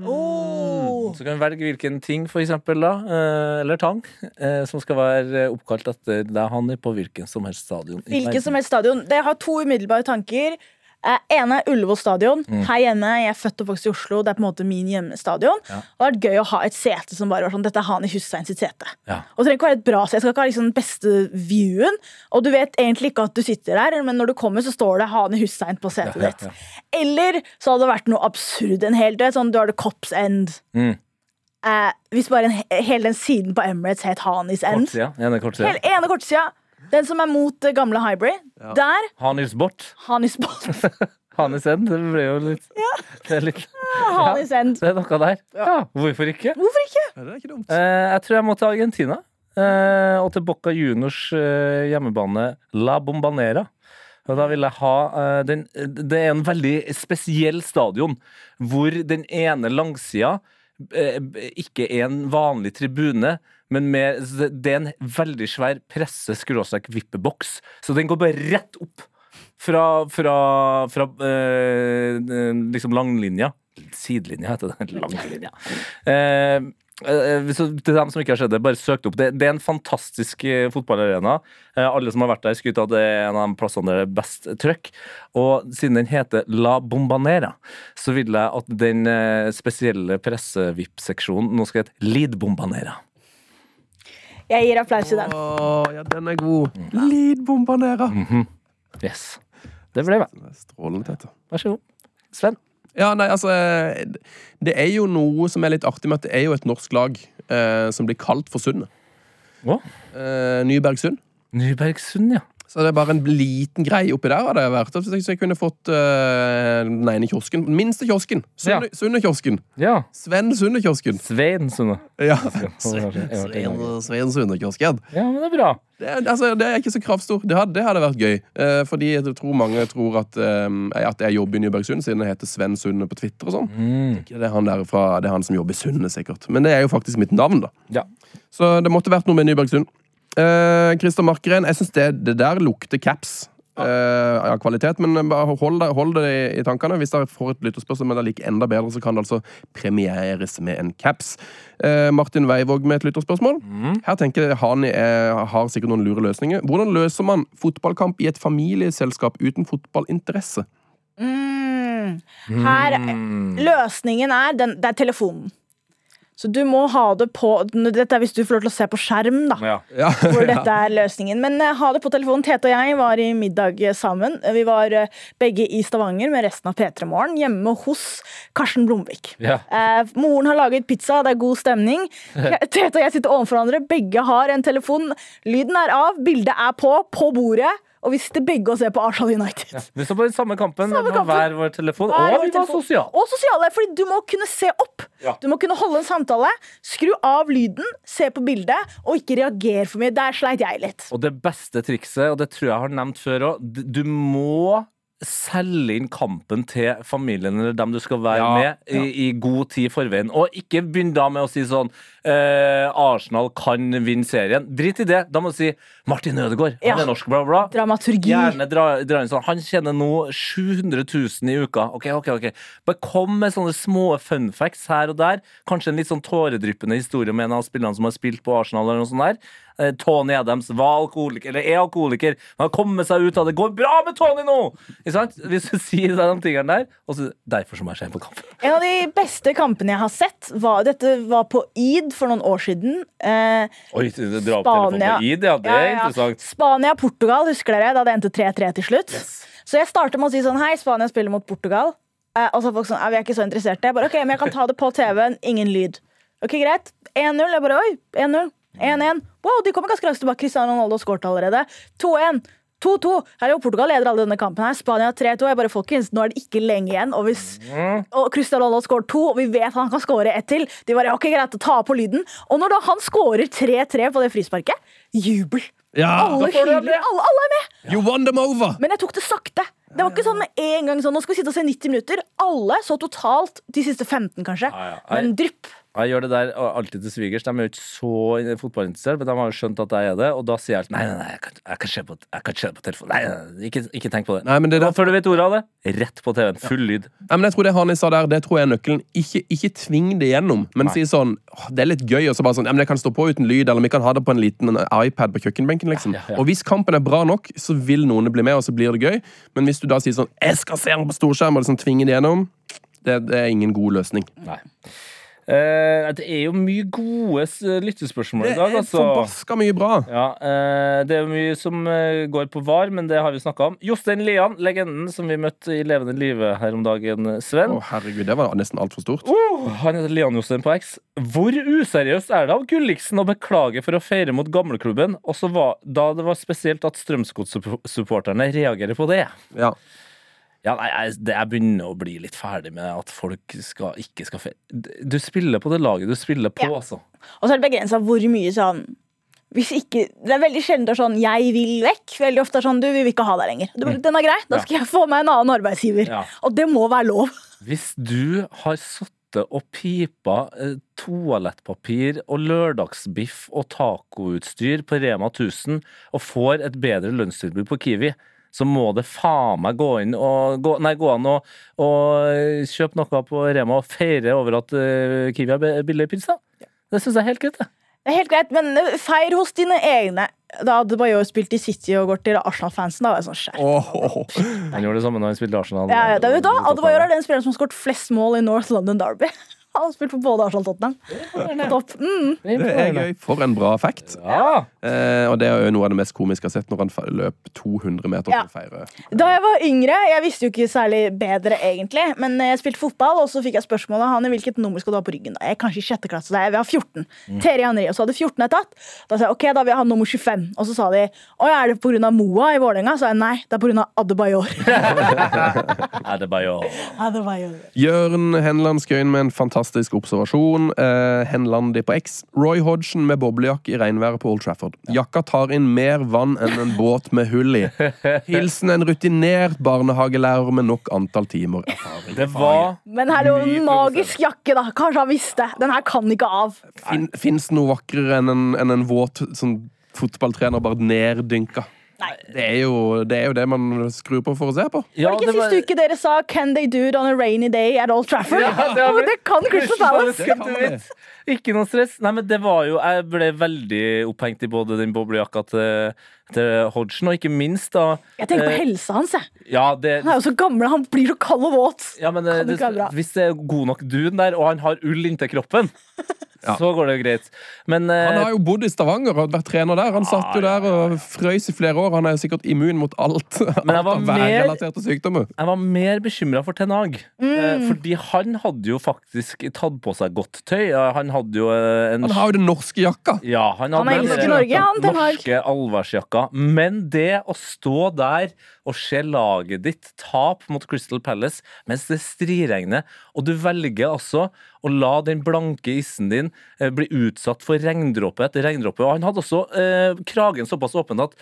Oh. Så kan vi velge hvilken ting, for eksempel, da, eh, eller tang, eh, som skal være oppkalt etter deg, Hanni, på hvilken som helst stadion. Hvilken som helst stadion. Det har to umiddelbare tanker. Eh, ene er Ullevål stadion. Mm. Her hjemme, Jeg er født og vokst i Oslo. Det er på en måte min hjemmestadion. Ja. Og det har vært gøy å ha et sete som bare var sånn Dette er Hani Hussein sitt sete. Ja. Og det trenger ikke være et bra sete. Jeg skal ikke ha liksom den beste viewen. Og du vet egentlig ikke at du sitter der, men når du kommer, så står det Hani Hussein på setet Ja, ditt. Eller så hadde det vært noe absurd. En hel, du sånn, du har det Cops End. Mm. Eh, hvis bare en, hele den siden på Emirates het Hanis End. Kortsida. Ene kortsida. Hele ene kortsida. Den som er mot det gamle Hybrid. Der Hanis bort. Hanis Bort. Hanis end. Det ble jo litt Det er litt Hanis End. Det er noe der. Ja, hvorfor ikke? Hvorfor ikke? Ja, det er ikke dumt. Eh, jeg tror jeg må til Argentina. Eh, og til Boca Juniors eh, hjemmebane La Bombanera. Og da vil jeg ha eh, den, Det er en veldig spesiell stadion, hvor den ene langsida eh, ikke er en vanlig tribune, men med, det er en veldig svær presse-vippeboks. Så den går bare rett opp fra, fra, fra eh, liksom langlinja. Sidelinja heter det. Langlinja. Eh, eh, så til dem som ikke har sett det, bare søk det opp. Det, det er en fantastisk eh, fotballarena. Eh, alle som har vært der, skryter av at det er en av de plassene der det er best trøkk. Og siden den heter La Bombanera, så vil jeg at den eh, spesielle presse-VIP-seksjonen nå skal hete Lid Bombanera. Jeg gir applaus til den. Å, ja, den er god. Lead bombanera. Yes. Det ble. Det. Vær så god. Sven. Ja, nei, altså eh, Det er jo noe som er litt artig med at det er jo et norsk lag eh, som blir kalt for Sundet. Å, Eh, Nybergsund. Nybergsund, ja. Så det er bare en liten greie oppi der. hadde jeg vært. Så jeg kunne fått uh, den ene kiosken. Den minste kiosken. Sunde, Sunde-kiosken. Ja. Sven Sunde-kiosken. Svein Sunde. Ja. Svein, Sunde-kiosken. Ja, men det er bra. Det, altså, det er ikke så kravstor. Det hadde, det hadde vært gøy. Uh, fordi jeg tror mange tror at, eh, at jeg jobber i Nybergsund, siden jeg heter Sven Sunde på Twitter og sånn. Mm. Det, er han der fra, det er han som jobber i Sunde, sikkert. Men det er jo faktisk mitt navn, da. Ja. Så det måtte vært noe med Nybergsund. Eh, Christer Markgren, jeg syns det, det der lukter caps. eh, av kvalitet, men bare hold det, hold det i, i tankene. Hvis dere får et lytterspørsmål men det er like enda bedre, så kan det altså premieres med en caps. Uh, Martin Weivåg med et lytterspørsmål. Her tenker jeg han er, har sikkert noen lure løsninger. Hvordan løser man fotballkamp i et familieselskap uten fotballinteresse? Mm. Her, Løsningen er den, Det er telefonen. Så du må ha det på Dette er hvis du får lov til å se på skjerm, da. Ja. Ja. Hvor dette er løsningen. Men uh, ha det på telefonen. Tete og jeg var i middag sammen. Vi var uh, begge i Stavanger med resten av P3 Morgen, hjemme hos Karsten Blomvik. Ja. Uh, moren har laget pizza, det er god stemning. Tete og jeg sitter overfor hverandre, begge har en telefon. Lyden er av, bildet er på, på bordet. Og vi sitter begge og ser på Arsenal United. Vi så på den samme kampen Samme kampen. hver vår telefon, Hver og vi var sosiale. Og sosiale, fordi du må kunne se opp. Ja. Du må kunne holde en samtale, skru av lyden, se på bildet, og ikke reagere for mye. Der sleit jeg litt. Og det beste trikset, og det tror jeg jeg har nevnt før òg, du må selge inn kampen til familien eller dem du skal være Ja, med, i, i god tid i forveien. Og ikke begynn da med å si sånn eh, Arsenal kan vinne serien. Drit i det. Da må du si Martin Ødegaard, Ja. han er norsk, bla, bla. Dramaturgi. Gjerne dra, dra inn sånn Han tjener nå 700 000 i uka. Ok, ok, ok Bare kom med sånne små fun facts her og der. Kanskje en litt sånn tåredryppende historie med en av spillerne som har spilt på Arsenal. eller noe sånt der Eh, Tony Adams var alkoholiker, eller er alkoholiker. Han har kommet seg ut av det. Går bra med Tony nå! Hvis du sier de tingene der, og så derfor som må jeg se på kampen. En av de beste kampene jeg har sett, var, dette var på Eid for noen år siden. Eh, Oi, dra opp telefonen på ID, ja. Det er interessant. Spania-Portugal, husker dere? Da det endte 3-3 til slutt. Så jeg starter med å si sånn Hei, Spania spiller mot Portugal. Eh, og så er folk sånn, vi er ikke så interesserte. Jeg bare, ok, men jeg kan ta det på TV-en, ingen lyd. Ok, greit. 1-0. Jeg bare, oi, 1-0. 1-1. Wow, de kommer ganske raskt tilbake. Cristiano Ronaldo skåret allerede. 2-1. 2-2. Her er jo Portugal leder alle denne kampen. her Spania 3-2. Jeg bare, folkens, Nå er det ikke lenge igjen. Og hvis og Cristiano Ronaldo skårer to, og vi vet han kan skåre ett til De bare, ok, greit, ta på lyden. Og når da han skårer 3-3 på det frisparket, jubel. Ja, Alle hyler. Alle, alle er med. You won them over! Men jeg tok det sakte. Det var ikke sånn med en gang sånn, Nå skal vi sitte og se 90 minutter. Alle så totalt de siste 15, kanskje. Men drypp. Jeg gjør det der alltid til svigers. De er jo ikke så fotballinteressert, men de har jo skjønt at jeg er det. Og da sier jeg alltid nei, nei, nei, jeg kan, jeg kan se på, på telefonen. Nei, nei, nei, ikke, ikke tenk på det. Nei, men det der før du vet ordet av det, rett på TV-en. Full lyd. Nei, men jeg tror det Hani sa der, det tror jeg er nøkkelen. Ikke, ikke tving det gjennom, men si sånn «Åh, Det er litt gøy, og så bare sånn ja, men Det kan stå på uten lyd, eller vi kan ha det på en liten iPad på kjøkkenbenken. liksom. Ja, ja, ja. Og hvis kampen er bra nok, så vil noen bli med, og så blir det gøy. Men hvis du da sier sånn 'Jeg skal se den på storskjerm', og liksom tvinge det gjennom, det, det er ingen god løsning. Nei. Eh, det er jo mye gode lyttespørsmål i Det dag, er altså. forbaska mye bra. Ja, eh, det er jo mye som eh, går på var, men det har vi snakka om. Jostein Lian, legenden som vi møtte i levende live her om dagen, Sven. Å, herregud, det var nesten altfor stort. Oh, han heter Lian Jostein på X. Hvor useriøst er det av Gulliksen å beklage for å feire mot gamleklubben, også var, da det var spesielt at Strømsgodssupporterne reagerer på det? Ja. Ja, nei, jeg, det, jeg begynner å bli litt ferdig med at folk skal, ikke skal. Du spiller på det laget du spiller på, Ja. altså. Og så er det begrensa hvor mye sånn hvis ikke, Det er veldig sjelden det er sånn 'jeg vil vekk'. Veldig ofte er sånn 'du, vi vil ikke ha deg lenger'. Du, bare, Den er grei, da skal jeg få meg en annen arbeidsgiver. Ja. Og det må være lov. Hvis du har sittet og pipa eh, toalettpapir og lørdagsbiff og tacoutstyr på Rema 1000 og får et bedre lønnstilbud på Kiwi, så må det faen meg gå inn og gå, nei, gå an å, kjøpe noe på Rema og feire over at uh, Kiwi har billig pizza Det syns jeg er helt greit. det. Det er helt greit, men eh, feir hos dine egne. Da hadde Adebayor spilt i City og gått til Arsenal-fansen, da var jeg sånn skjær. oh. Han gjorde det samme når han spilte Arsenal. Ja, ja, det vet du, da Adebayor er den spilleren som har skåret flest mål i North London Derby. Han har spilt for både Arsenal og Tottenham. Topp. Mm. det er gøy. For en bra fact. Ja. Eh, og det er jo noe av det mest komiske jeg har sett når han løp 200 meter Ja. for å feire. Da jeg var yngre, jeg visste jo ikke særlig bedre egentlig, men jeg spilte fotball, og så fikk jeg spørsmålet han, hvilket nummer skal du ha på ryggen. Jeg er kanskje i sjette klasse, da jeg vil ha 14. Terje Henri, og så hadde 14 jeg tatt. Da sa jeg ok, da vil jeg ha nummer 25. Og så sa de å ja, er det pga. Moa i Vålerenga? Så sa jeg nei, det er pga. Adebayor. Adebayor. Adebayor. Jørn Henland Skøyen med en fantastisk observasjon. Eh, Henlandi på X. Roy Hodgson med boblejakke i regnværet på Old Trafford. Jakka tar inn mer vann enn en båt med hull i. Hilsen en rutinert barnehagelærer med nok antall timer erfaring. Det var Men her er jo en magisk jakke, da. Kanskje han visste. Den her kan ikke av. Fin, Fins det noe vakrere enn en, enn en våt sånn, fotballtrener bare neddynka? Det er, jo, det er jo det man skrur på for å se på. Ja, Var det ikke sist uke dere sa 'Can they do it on a rainy day at Old Trafford'? Ja, det det kan Crystal Palace! Ikke noe stress. Nei, men det var jo Jeg ble veldig opphengt i både den boblejakka til, til Hodgson, og ikke minst da Jeg tenker på eh, helsa hans. jeg. Ja, det, Han er jo så gammel, han blir så kald og våt. ja, men eh, det bra? hvis det er god nok dun der, og han har ull inntil kroppen, så går det jo greit. Men uh, Han har jo bodd i Stavanger og vært trener der. Han satt jo der og frøys i flere år. Han er jo sikkert immun mot alt. Men jeg alt var av mer- værrelaterte sykdommer. jeg var mer bekymra for Ten Hag. Mm. Eh, fordi han hadde jo faktisk tatt på seg godt tøy. Ja, Han hadde jo eh, en Han har jo den norske jakka. Ja, han, Han elsker den Norge, han, Ten Hag. norske allværsjakka. Men det å stå der og se laget ditt tap mot Crystal Palace mens det striregner, og du velger altså å la den blanke issen din eh, bli utsatt for regndråpe etter regndråpe. Og han hadde også eh, kragen såpass åpen at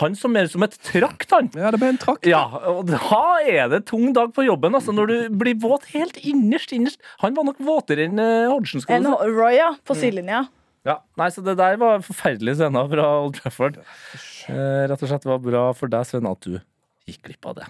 han så mer ut som et trakt, han. Ja, det ble en trakt. Ja, og da er det tung dag på jobben, altså, når du blir våt helt innerst, innerst. Han var nok våtere enn uh, Hodgson. skal du si. Roy, ja, Mm. på sidelinja. Ja, nei, så Det der var forferdelige scener fra Old Trafford. Eh, rett og slett var bra for deg, Sven, at du gikk glipp av det.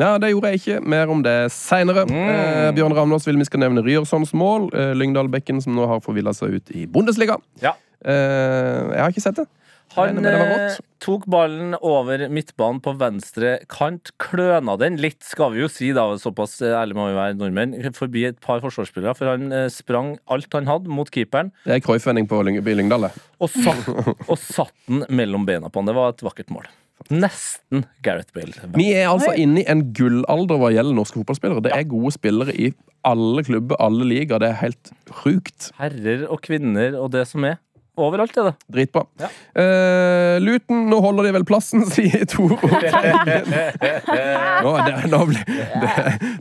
Ja, det gjorde jeg ikke. Mer om det seinere. Mm. Eh, Bjørn Ravnås vil vi skal nevne Ryerssons mål. Eh, Lyngdal-bekken som nå har forvilla seg ut i Bundesliga. Ja. Eh, jeg har ikke sett det. Han eh, tok ballen over midtbanen på venstre kant, kløna den litt, skal vi jo si, da, såpass eh, ærlig må vi være nordmenn, forbi et par forsvarsspillere, for han eh, sprang alt han hadde mot keeperen, Det er Cruyff-vending på Lyngdal. det. og satt, og satt den mellom beina på han. Det var et vakkert mål. Nesten Gareth Bale. Vi er altså inne i en gullalder hva gjelder norske fotballspillere. Det er gode spillere i alle klubber, alle ligaer. Det er helt sjukt. Herrer og kvinner og det som er. Overalt er det. Dritbra. Ja. Uh, Luton, nå holder de vel plassen, sier Toro. nå, det, nå ble, det,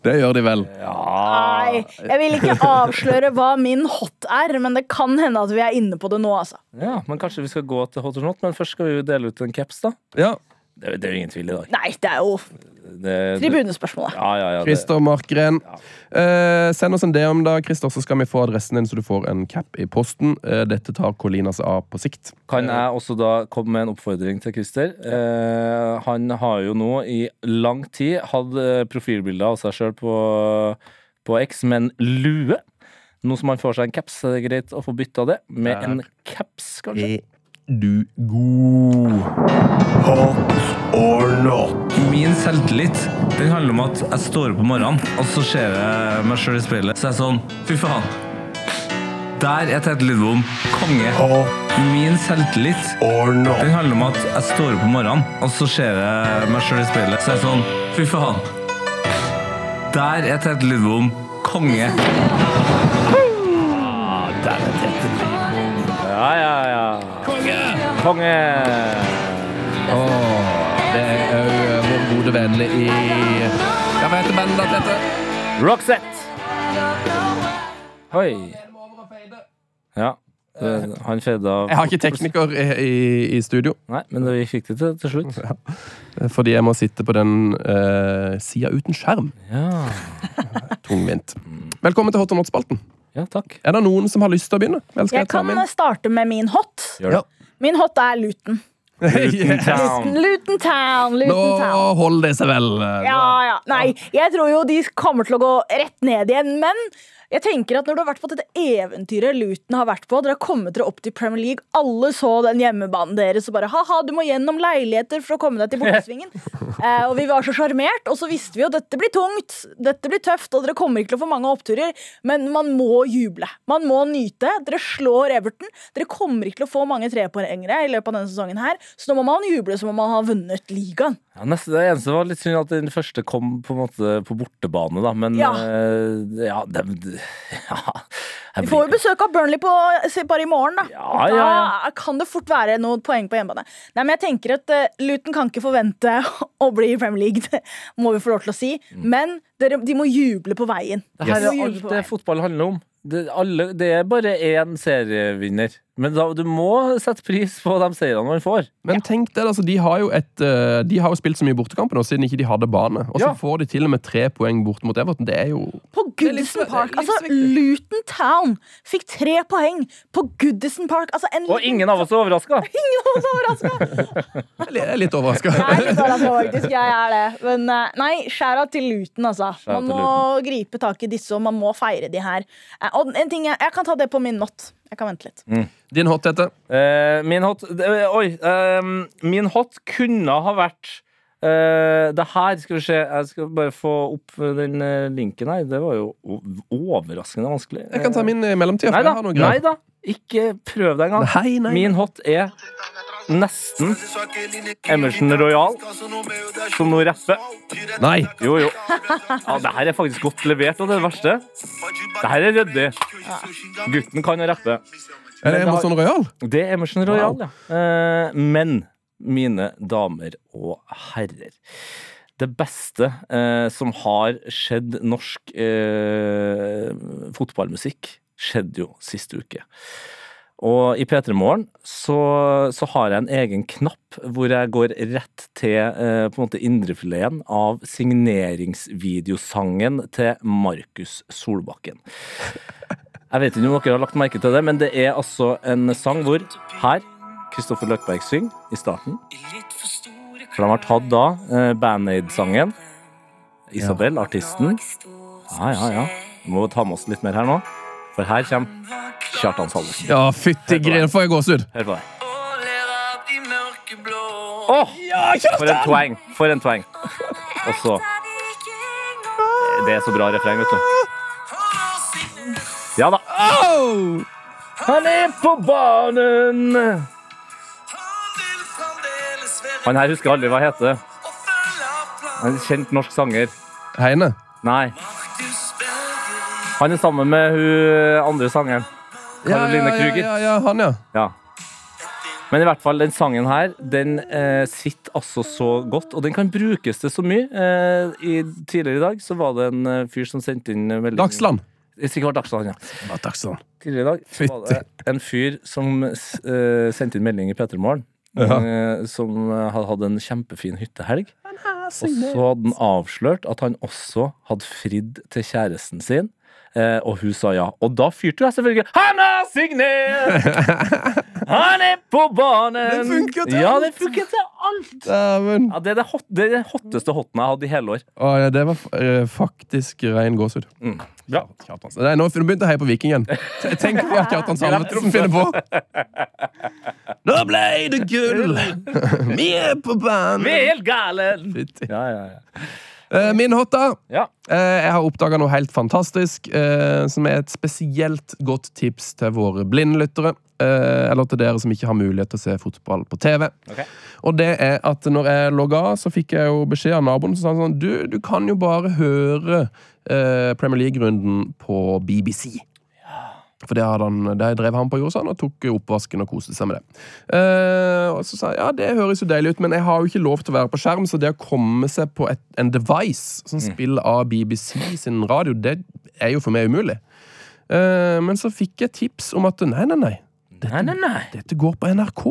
det gjør de vel. Nei, jeg vil ikke avsløre hva min hot er, men det kan hende at vi er inne på det nå, altså. Ja, men kanskje vi skal gå til Hot or Not, men først skal vi jo dele ut en caps, da. Ja. Det, det er jo ingen tvil i dag. Nei, det er jo Det, tribunespørsmålet. ja, ja, ja, det, Christer Markgren. Eh, send oss en DM, da, Christer, så skal vi få adressen din, så du får en cap i posten. Eh, dette tar Colina seg av på sikt. Kan jeg også da komme med en oppfordring til Christer? Eh, han har jo nå i lang tid hatt eh, profilbilder av seg sjøl på, på X med en lue. Nå som han får seg en caps, er det greit å få bytta det med en caps, kanskje? Du god? Hot or not? Min selvtillit den handler om at jeg står opp om morgenen, og så ser jeg meg sjøl i speilet. Så er jeg sånn Fy faen. Der er Tete Lidbom konge. Hot Min selvtillit or not? den handler om at jeg står opp om morgenen, og så ser jeg meg sjøl i speilet. Så er jeg sånn Fy faen. Der er Tete Lidbom konge. Ja, Konge! Oh, Åh, det er òg vår gode venn i Ja, hva heter bandet dette? Roxette! Oi. Ja. eh, Han feda Jeg har ikke tekniker i, i, i studio, Nei, men vi fikk det til, til slutt. fordi jeg må sitte på den uh, sida uten skjerm. Ja. Tungvint. Velkommen til Hot og Not-spalten. ja, takk. Er det noen som har lyst til å begynne? Jeg jeg kan starte med min hot. Gjør det. Min hot er Luton. Town. Luton Town, Nå Town. holder det seg vel. Ja, ja. Nei, jeg tror jo de kommer til å gå rett ned igjen, men jeg tenker at når du har vært på dette eventyret Luton har vært på, dere har kommet dere opp til Premier League, alle så den hjemmebanen deres og bare ha-ha, du må gjennom leiligheter for å komme deg til bortesvingen. eh, og vi var så sjarmert, og så visste vi jo dette blir tungt, dette blir tøft, og dere kommer ikke til å få mange oppturer, men man må juble. Man må nyte. Dere slår Everton. Dere kommer ikke til å få mange trepoengere i løpet av denne sesongen her, så nå må man juble som om man har vunnet ligaen. Ja, neste, det eneste var litt synd at den første kom på måte på bortebane, da. Men Ja. Uh, ja, det, ja Vi får jo besøk av Burnley på, bare i morgen, da. Ja, ja, Da kan det fort være noen poeng på hjemmebane. Nei, men jeg tenker at uh, Luton kan ikke forvente å bli i Premier League, det må vi få lov til å si. Men dere, de må juble på veien. Det her yes. er alt det fotball handler om. Det, alle, det er bare én serievinner. Men da, du må sette pris på de seirene man får. Men tenk det, altså, de har jo et eh, De har jo spilt så mye bortekamper nå, siden ikke de hadde bane. Og så Ja. får de til og med tre poeng borte mot Everton. Det er jo På Goodison Park. Altså. Luton Town fikk tre poeng på Goodison Park. Altså, en Og ingen av oss er overraska! Ingen av oss er overraska! Jeg er litt overraska. Jeg er litt overrasket, faktisk. Jeg er det. Men eh, nei, skjæra til Luton, altså. Man må gripe tak i disse, og man må feire de her. Og en ting jeg, jeg kan ta det på min not. Jeg kan vente litt. Din hot, Tete. Uh, min hot uh, Oi. Uh, min hot kunne ha vært eh, det her, skal vi se Jeg skal bare få opp den linken her. Det var jo overraskende vanskelig. Jeg kan ta min i mellomtida. Nei da. Ikke prøv deg engang. Nei, nei. Min hot er nesten Emerson Royal, som nå rapper. Nei. Jo, jo. Ja, det her er faktisk godt levert, og det er det verste. Det her er ryddig. Gutten kan rappe. Er det Emerson Royal? Det er Emerson Royal, ja. Eh, men, mine damer og herrer Det beste eh, som har skjedd norsk eh, fotballmusikk, skjedde jo siste uke. Og i P3 Morgen så, så har jeg en egen knapp hvor jeg går rett til eh, på en måte indrefileten av signeringsvideosangen til Markus Solbakken. Jeg vet ikke om dere har lagt merke til det, men det er altså en sang hvor her Kristoffer Løkberg synger i starten. For de har tatt da eh, Band Aid-sangen. Isabel, artisten. Ja, ja, ja. Vi må ta med oss litt mer her nå. For her kommer Kjartan Salvesen. Ja, fytti grinen, får jeg gåsehud. Hør på det. Åh, for en twang! For en twang. Og så Det er så bra refreng, vet du. Ja da. Au! Han er på banen! Han her husker aldri hva heter. Han er en kjent norsk sanger. Heine. Nei. Han er sammen med hun andre sangeren. Caroline ja, ja, Krüger. ja, ja, han, ja. Ja. Men i hvert fall, den sangen her, den eh, sitter altså så godt, og den kan brukes til så mye. Eh, i, tidligere i dag så var det en eh, fyr som sendte inn melding Dagsland. Sikkert Dagsland, ja. Ja, Dagsland. Tidligere i dag så var det en fyr som eh, sendte inn melding i P3morgen. eh, som hadde hatt en kjempefin hyttehelg. Og så hadde han avslørt at han også hadde fridd til kjæresten sin. Eh, og hun sa ja. Og da fyrte jeg selvfølgelig Han har signert! Han er på banen! Det funker til Ja, alt. det funker til alt! Ja, det er det, hot, det er det hotteste hotten jeg hatt i hele år. Å, ja, det var eh, faktisk rein gåsehud. Bra. Kjartan. Nei, nå begynte jeg å heie på Vikingen. igjen Tenk på Kjartan Salvesen finner på. Nå ble det gull! Vi er på banen! Vi er helt gale! Ja, ja, ja. Eh, Min hot, da. ja. Eh, Jeg har oppdaga noe helt fantastisk, eh, som er et spesielt godt tips til våre blindlyttere. Eller til dere som ikke har mulighet til å se fotball på TV. Okay. Og det er at når jeg logga så fikk jeg jo beskjed av naboen som sa sånn Du, du kan jo bare høre eh, Premier League-runden på BBC. For det, han, det drev han på og gjorde sånn, tok oppvasken og koste seg med det. Eh, og så sa jeg ja, det høres jo deilig ut, men jeg har jo ikke lov til å være på skjerm, så det å komme seg på et, en device som spiller av BBC sin radio, det er jo for meg umulig. Eh, men så fikk jeg tips om at nei, nei, nei, Nei, nei, nei. dette går på NRK.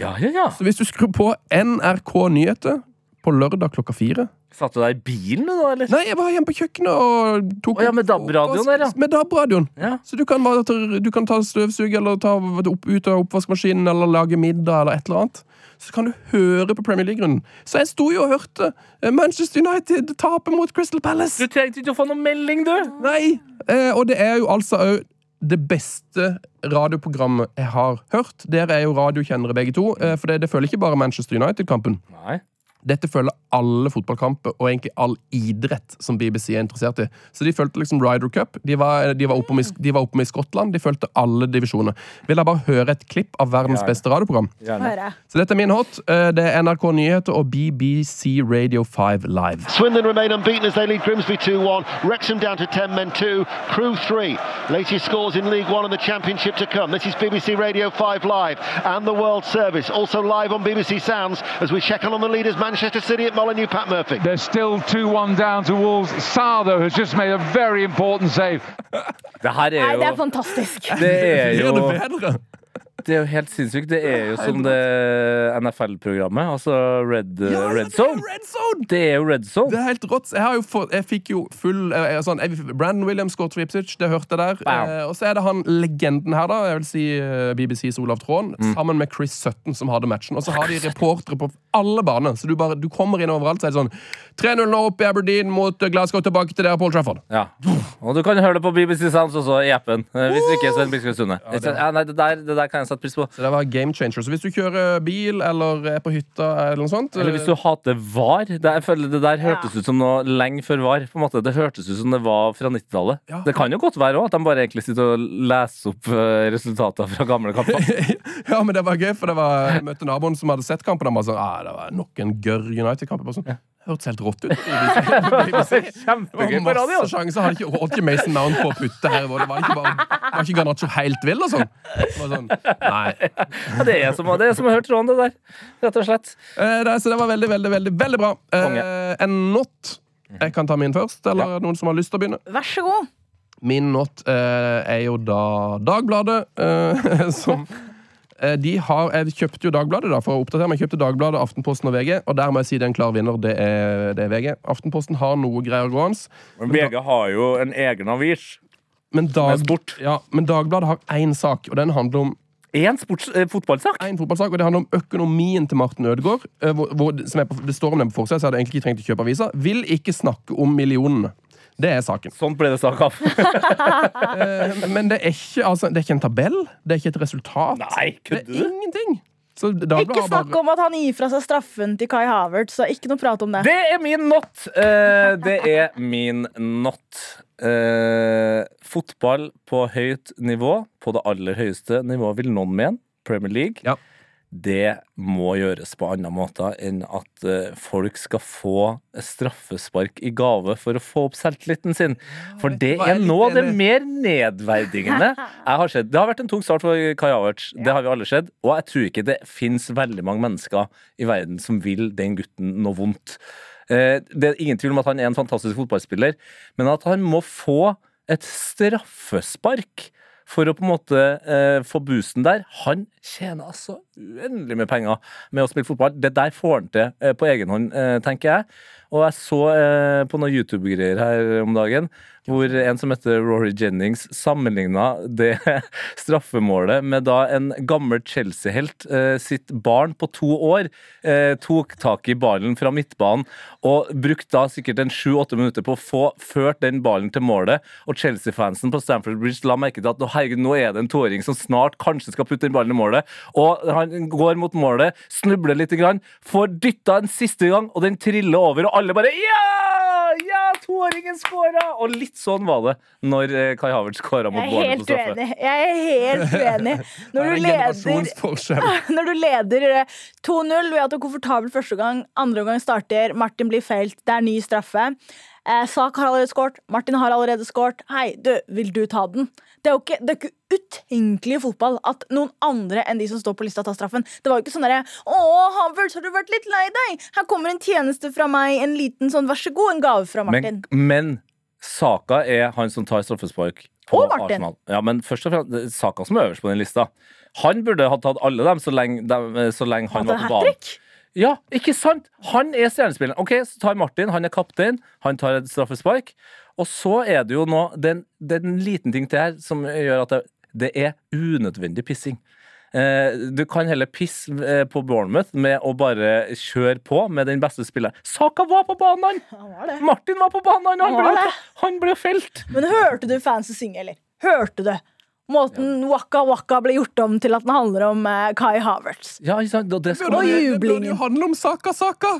Ja, ja, ja. Så hvis du skrur på NRK Nyheter på lørdag klokka fire Satt du deg i bilen, du, da, eller? Nei, jeg var hjemme på kjøkkenet og tok oh, ja, med DAB-radioen der, ja. Med DAB-radioen. Ja. Så du kan, du kan ta støvsug eller ta opp, ut av oppvaskmaskinen eller lage middag eller et eller annet. Så kan du høre på Premier League-runden. Så jeg sto jo og hørte eh, Manchester United tape mot Crystal Palace. Du trengte ikke å få noen melding, du! Nei! Eh, og det er jo altså òg det beste radioprogrammet jeg har hørt. Dere er jo radiokjennere begge to, eh, for det, det følger ikke bare Manchester United-kampen. Nei. Dette følger alle fotballkamper og egentlig all idrett som BBC er interessert i. Så de fulgte liksom Ryder Cup. De var, de var oppe med, de i Skottland. De fulgte alle divisjoner. Vil jeg bare høre et klipp av verdens beste radioprogram? Gjerne. Så dette er min hot. Eh, Det er NRK Nyheter og BBC Radio 5 Live. Swindon remain unbeaten as they lead Grimsby 2-1. Wrexham down to 10 men 2. Crew 3. Latest scores in League 1 and the Championship to come. This is BBC Radio 5 Live and the World Service. Also live on BBC Sounds as we check on on the leaders Manchester City at Molyneux, Pat Murphy. They're still 2 1 down to Wolves. Sardo has just made a very important save. Det her Nei, er det er fantastisk. Det er jo. Det er jo helt sinnssykt. Det er jo som det NFL-programmet. Altså Red, Ja, ja, Red det Zone. Red Zone! Det er jo Red Zone. Det er helt rått. Jeg, fått, jeg fikk jo full jeg, jeg, sånn, Brandon Williams skåret for Ipswich, det hørte jeg der. Wow. Eh, og så er det han legenden her, da. Jeg vil si eh, BBCs Olav Tråen. Mm. Sammen med Chris Sutton, som hadde matchen. Og så har de reportere på alle baner. Så du, bare, du kommer inn overalt, så er det sånn 3-0 nå opp i Aberdeen mot eh, Glasgow, tilbake til dere, Paul Trafford. Ja. Og du kan høre det på BBC Sounds også i appen. eh, Hvis ikke, ikke er Sven Biskov Sunde. Ja, nei, det, der, det der kan jeg sette pris på. Så det var game changer. Så hvis du kjører bil eller er på hytta eller noe sånt Eller hvis du hater VAR. Det, jeg føler det der hørtes ut som noe lenge før VAR. På en måte. Det hørtes ut som det var fra 90-tallet. Ja. Det kan jo godt være også, at de bare egentlig sitter og leser opp eh, resultater fra gamle kamper. Ja, men det var gøy, for det var, jeg møtte naboen som hadde sett kampen. Og bare sånn, ah, det var nok en gørr United-kamp. Sånn, Hørtes helt rått ut. Kjempegøy på var radio. masse sjanser. Hadde ikke, ikke Mason Mount på å putte her. Det var ikke, bare, var ikke Garnaccio helt vill og sånn. Det sånn. Ja, det, er som, det er som har hørt Trond, det der. Rett og slett. Eh, det, så det var veldig, veldig, veldig veldig bra. Eh, en not. Jeg kan ta min først, eller noen som har lyst til å begynne? Vær så god. Min not eh, er jo da Dagbladet, eh, som de har, Jeg kjøpte jo Dagbladet da, for å oppdatere meg. Jeg kjøpte Dagbladet, Aftenposten og VG, og der må jeg si det er en klar vinner. Det er, det er VG. Aftenposten har noe greier gående. Men VG har jo en egen avis. Men, Dag, ja, men Dagbladet har én sak, og den handler om Én eh, fotballsak. en fotballsak, og det handler om økonomien til Martin Ødegaard. eh, Hvor, hvor, som på, det står om den på forsida, så jeg hadde egentlig ikke trengt å kjøpe avisa. Vil ikke snakke om millionene. Det er saken. Sånn ble det sak av. Eh, Men det er ikke, altså, det er ikke en tabell. Det er ikke et resultat. Nei, det kødder er du? ingenting. Ikke snakk om at han gir fra seg straffen til Kai Havert, så ikke noe prat om det. Det er min not! Uh, det er min not. Uh, fotball på høyt nivå, på det aller høyeste nivået, vil noen mene. Premier League. Ja. Det må gjøres på andre måter enn at eh, folk skal få straffespark i gave for å få opp selvtilliten sin. For det er noe av det mer nedverdigende jeg har sett. Det har vært en tung start for Kai Havertz. Det har vi alle sett. Og jeg tror ikke det fins veldig mange mennesker i verden som vil den gutten noe vondt. Eh, Det er ingen tvil om at han er en fantastisk fotballspiller, men at han må få et straffespark for å på en måte eh, få boosten der. Han tjener altså uendelig med penger med å spille fotball. Det der får han til eh, på egen hånd, eh, tenker jeg. Og jeg så eh, på noen YouTube-greier her om dagen hvor en som heter Rory Jennings sammenligna det straffemålet med da en gammel Chelsea-helt sitt barn på to år tok tak i ballen fra midtbanen og brukte da sikkert en sju-åtte minutter på å få ført den ballen til målet. Og Chelsea-fansen på Stamford Bridge la merke til at herregud, nå er det en toåring som snart kanskje skal putte den ballen i målet. Og han går mot målet, snubler litt, grann, får dytta en siste gang, og den triller over, og alle bare Ja! Ja, toåringen skåra! Og litt sånn var det når eh, Kai Havertz skåra mot Jeg er på helt straffe. uenig. Jeg er helt uenig. Når du leder når du leder eh, 2-0, ved at du er komfortabel første gang, andre gang starter, Martin blir feilt, det er ny straffe. Eh, Sak har allerede skåret, Martin har allerede skåret. Hei, du, vil du ta den? Det er jo ikke, det er ikke utenkelig i fotball at noen andre enn de som står på lista, tar straffen. Det var jo ikke sånn derre Å, Havertz, har du vært litt lei deg? Her kommer en tjeneste fra meg, en liten sånn vær så god, en gave fra Martin. Men, men Saka er han som tar straffespark på Og Martin. Arsenal. Ja, men først og fremst Saka som er øverst på den lista. Han burde ha tatt alle dem så lenge, dem, så lenge han var på banen. Ja, ikke sant? Han er stjernespilleren. Ok, Så tar Martin, han er kaptein, han tar et straffespark. Og så er det jo nå Det er en- liten ting til her som gjør at det, det er unødvendig pissing. Eh, du kan heller pisse eh, på Bournemouth med å bare kjøre på med den beste spilleren. Saka var på banen, han! Var det. Martin var på banen! Han Han ble, han ble felt! Men hørte du fansen synge, eller? Hørte du? Måten Waka Waka ble gjort om til at den handler om eh, Kai Havertz. Ja, ikke sant? Og det, skal, Og Det burde jo handle om Saka Saka!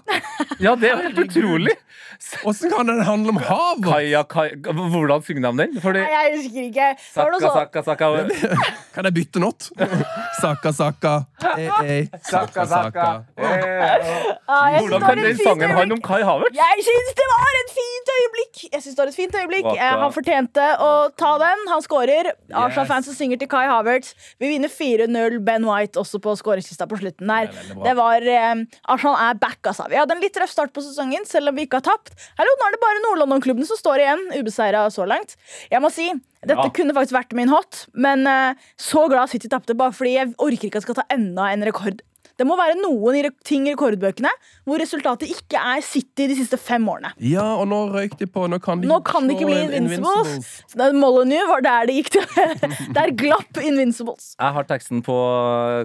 ja, det er helt utrolig! Åssen kan den handle om havet? Kaja, Kaja Hvordan synger han den? Fordi Nei, jeg husker ikke. Saka, så... saka, saka Kan jeg bytte not? Saka Saka. Ei, ei. Saka Saka. Jeg Hvordan kan den sangen handle om Kai Havertz? Jeg syns det var et fint øyeblikk! Jeg synes det var et fint øyeblikk Han fortjente å ta den. Han scorer. Arsenal-fans han som synger til Kai Havertz. Vi vinner 4-0. Ben White også på skåringslista på slutten der. Det var eh, Arsenal er back, altså. Vi hadde en litt røff start på sesongen, selv om vi ikke har tapt. Hallo, nå er det bare Nord-London-klubbene som står igjen, ubeseira så langt. Jeg må si, dette Ja. kunne faktisk vært min hot, men eh, så glad City tapte, bare fordi jeg orker ikke at jeg skal ta enda en rekord. Det må være noen i ting i rekordbøkene hvor resultatet ikke er City de siste fem årene. Ja, og nå røyk de på. Nå kan de Nå kan de ikke bli Invincibles. Invincibles. Molyneux var der det gikk til. Der glapp Invincibles. Jeg har teksten på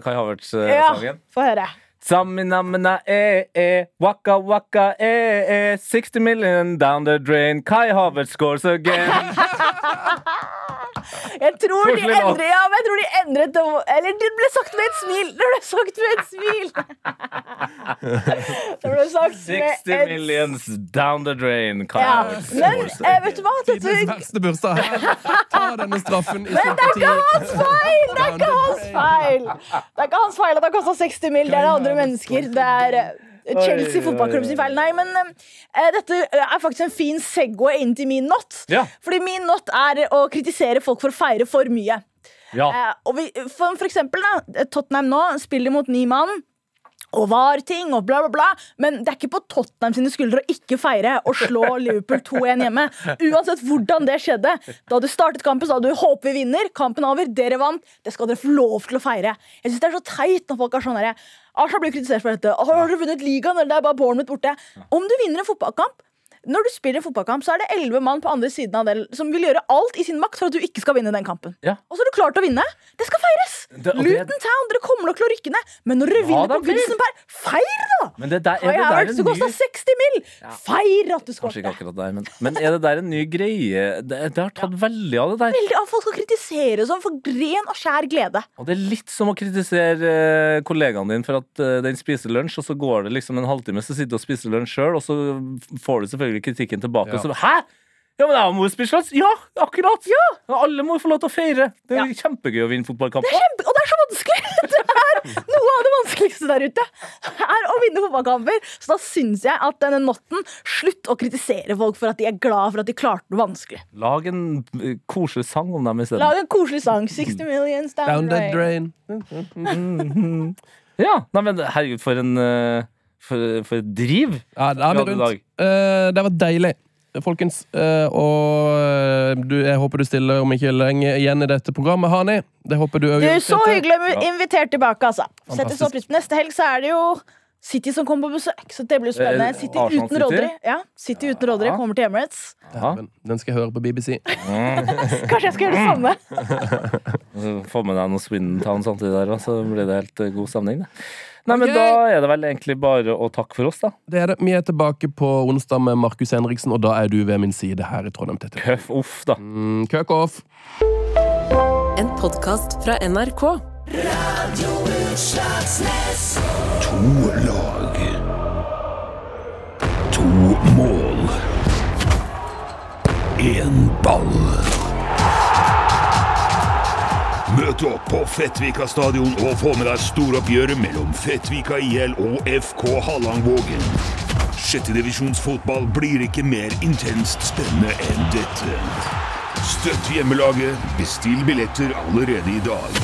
Kai Ja, Havertz-sangen. få høre. Samminamina eh eh, waka waka eh eh, 60 million down the drain, Kai Havertz scores again. Jeg tror de endret ja, men jeg tror de endret det Eller det ble sagt med et smil! Det ble sagt med et smil! Det ble sagt 60 med et millions down the drain, ja. Men eh, vet du hva? Tidenes Dette, verste bursdag her. Ta denne straffen i men det er ikke hans feil! Det er ikke hans feil Det er ikke hans feil at det har kosta 60 mill. Det er det andre mennesker. Det er eh, Chelsea fotballklubb sin feil. Nei, men uh, dette er faktisk en fin Segway inn til min not. Ja. Fordi min not er å kritisere folk for å feire for mye. Ja. Uh, og vi, for, for eksempel, da, Tottenham nå spiller mot ni mann. Og var ting og bla, bla, bla. Men det er ikke på Tottenham sine skuldre å ikke feire og slå Liverpool 2-1 hjemme. Uansett hvordan det skjedde. Da du startet kampen, sa du 'håper vi vinner'. Kampen er over, dere vant. Det skal dere få lov til å feire. Jeg synes det er så teit når folk er sånn derre Arsenal blir kritisert for dette. Har du vunnet ligaen? Eller det er bare Bournemouth borte. Om du vinner en fotballkamp når du spiller en fotballkamp, så er det elleve mann på andre siden av det som vil gjøre alt i sin makt for at du ikke skal vinne den kampen. Ja. Og så har du klart å vinne. Det skal feires! Det- det- Luton Town, dere kommer nok til å rykke ned. Men når dere Ja, vinner da på blir- feir, da! Men det der, er det der en ny 60 mill. Feir at du Kanskje ikke skåret. der, men, men er det der en ny greie? Det, det har tatt veldig av det der. Veldig av folk skal kritisere sånn for ren og skjær glede. Og det er litt som å kritisere eh, kollegaen din for at eh, den spiser lunsj, og så går det liksom en halvtime, så sitter du og spiser lunsj sjøl, og så får du selvfølgelig kritikken tilbake. Ja. Og så, Hæ?! Ja, men jeg spise lunsj! Ja, akkurat! Ja. Alle må få lov til å feire. Det er ja. kjempegøy å vinne fotballkamper. Kjempe, og det er så vanskelig! Det er noe av det vanskeligste der ute. Er å vinne fotballkamper. Så da syns jeg at denne notten Slutt å kritisere folk for at de er glad for at de klarte noe vanskelig. Lag en eh, koselig sang om dem isteden. Lag en koselig sang. 60 millions down, Down the drain. drain. Ja, nei, men herregud, for en eh, for, for et driv. Ja, da er vi hadde i dag. Uh, det var deilig. Folkens, eh, og eh, du, jeg håper du stiller om ikke lenge igjen i dette programmet, Hani. Det håper du òg Du, så hyggelig å bli invitert tilbake, altså. Setter så pris på Neste helg så er det jo City som kommer på besøk, så det blir jo spennende. City Arsenal uten Rodry. Ja, City uten Rodry kommer til Emirates. Ja. Den skal jeg høre på BBC. Kanskje jeg skal gjøre det Mm. samme. Få med deg noe Swindon Town samtidig der, så blir det helt god stemning. Det. Nei, men okay. Da er det vel egentlig bare å takke for oss, da. Det er det. Vi er tilbake på onsdag med Markus Henriksen, og da er du ved min side her i Trondheim. TT. Køff, off, da. Mm, Køk off. En podkast fra NRK. To lag. To mål. Én ball. Møt opp på Fettvika stadion og få med deg storoppgjøret mellom Fettvika IL og FK Hallangvågen. Sjettedivisjonsfotball blir ikke mer intenst spennende enn dette. Støtt hjemmelaget. Bestill billetter allerede i dag.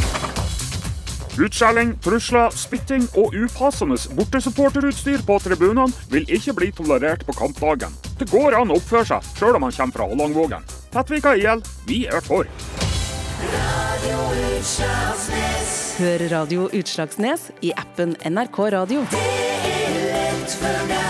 Utskjelling, trusler, spytting og upassende bortesupporterutstyr på tribunene vil ikke bli tolerert på kampdagen. Det går an å oppføre seg, sjøl om man kommer fra Hallangvågen. Fettvika IL, vi er for. Hør Radio Utslagsnes i appen NRK Radio. Det er lett for deg.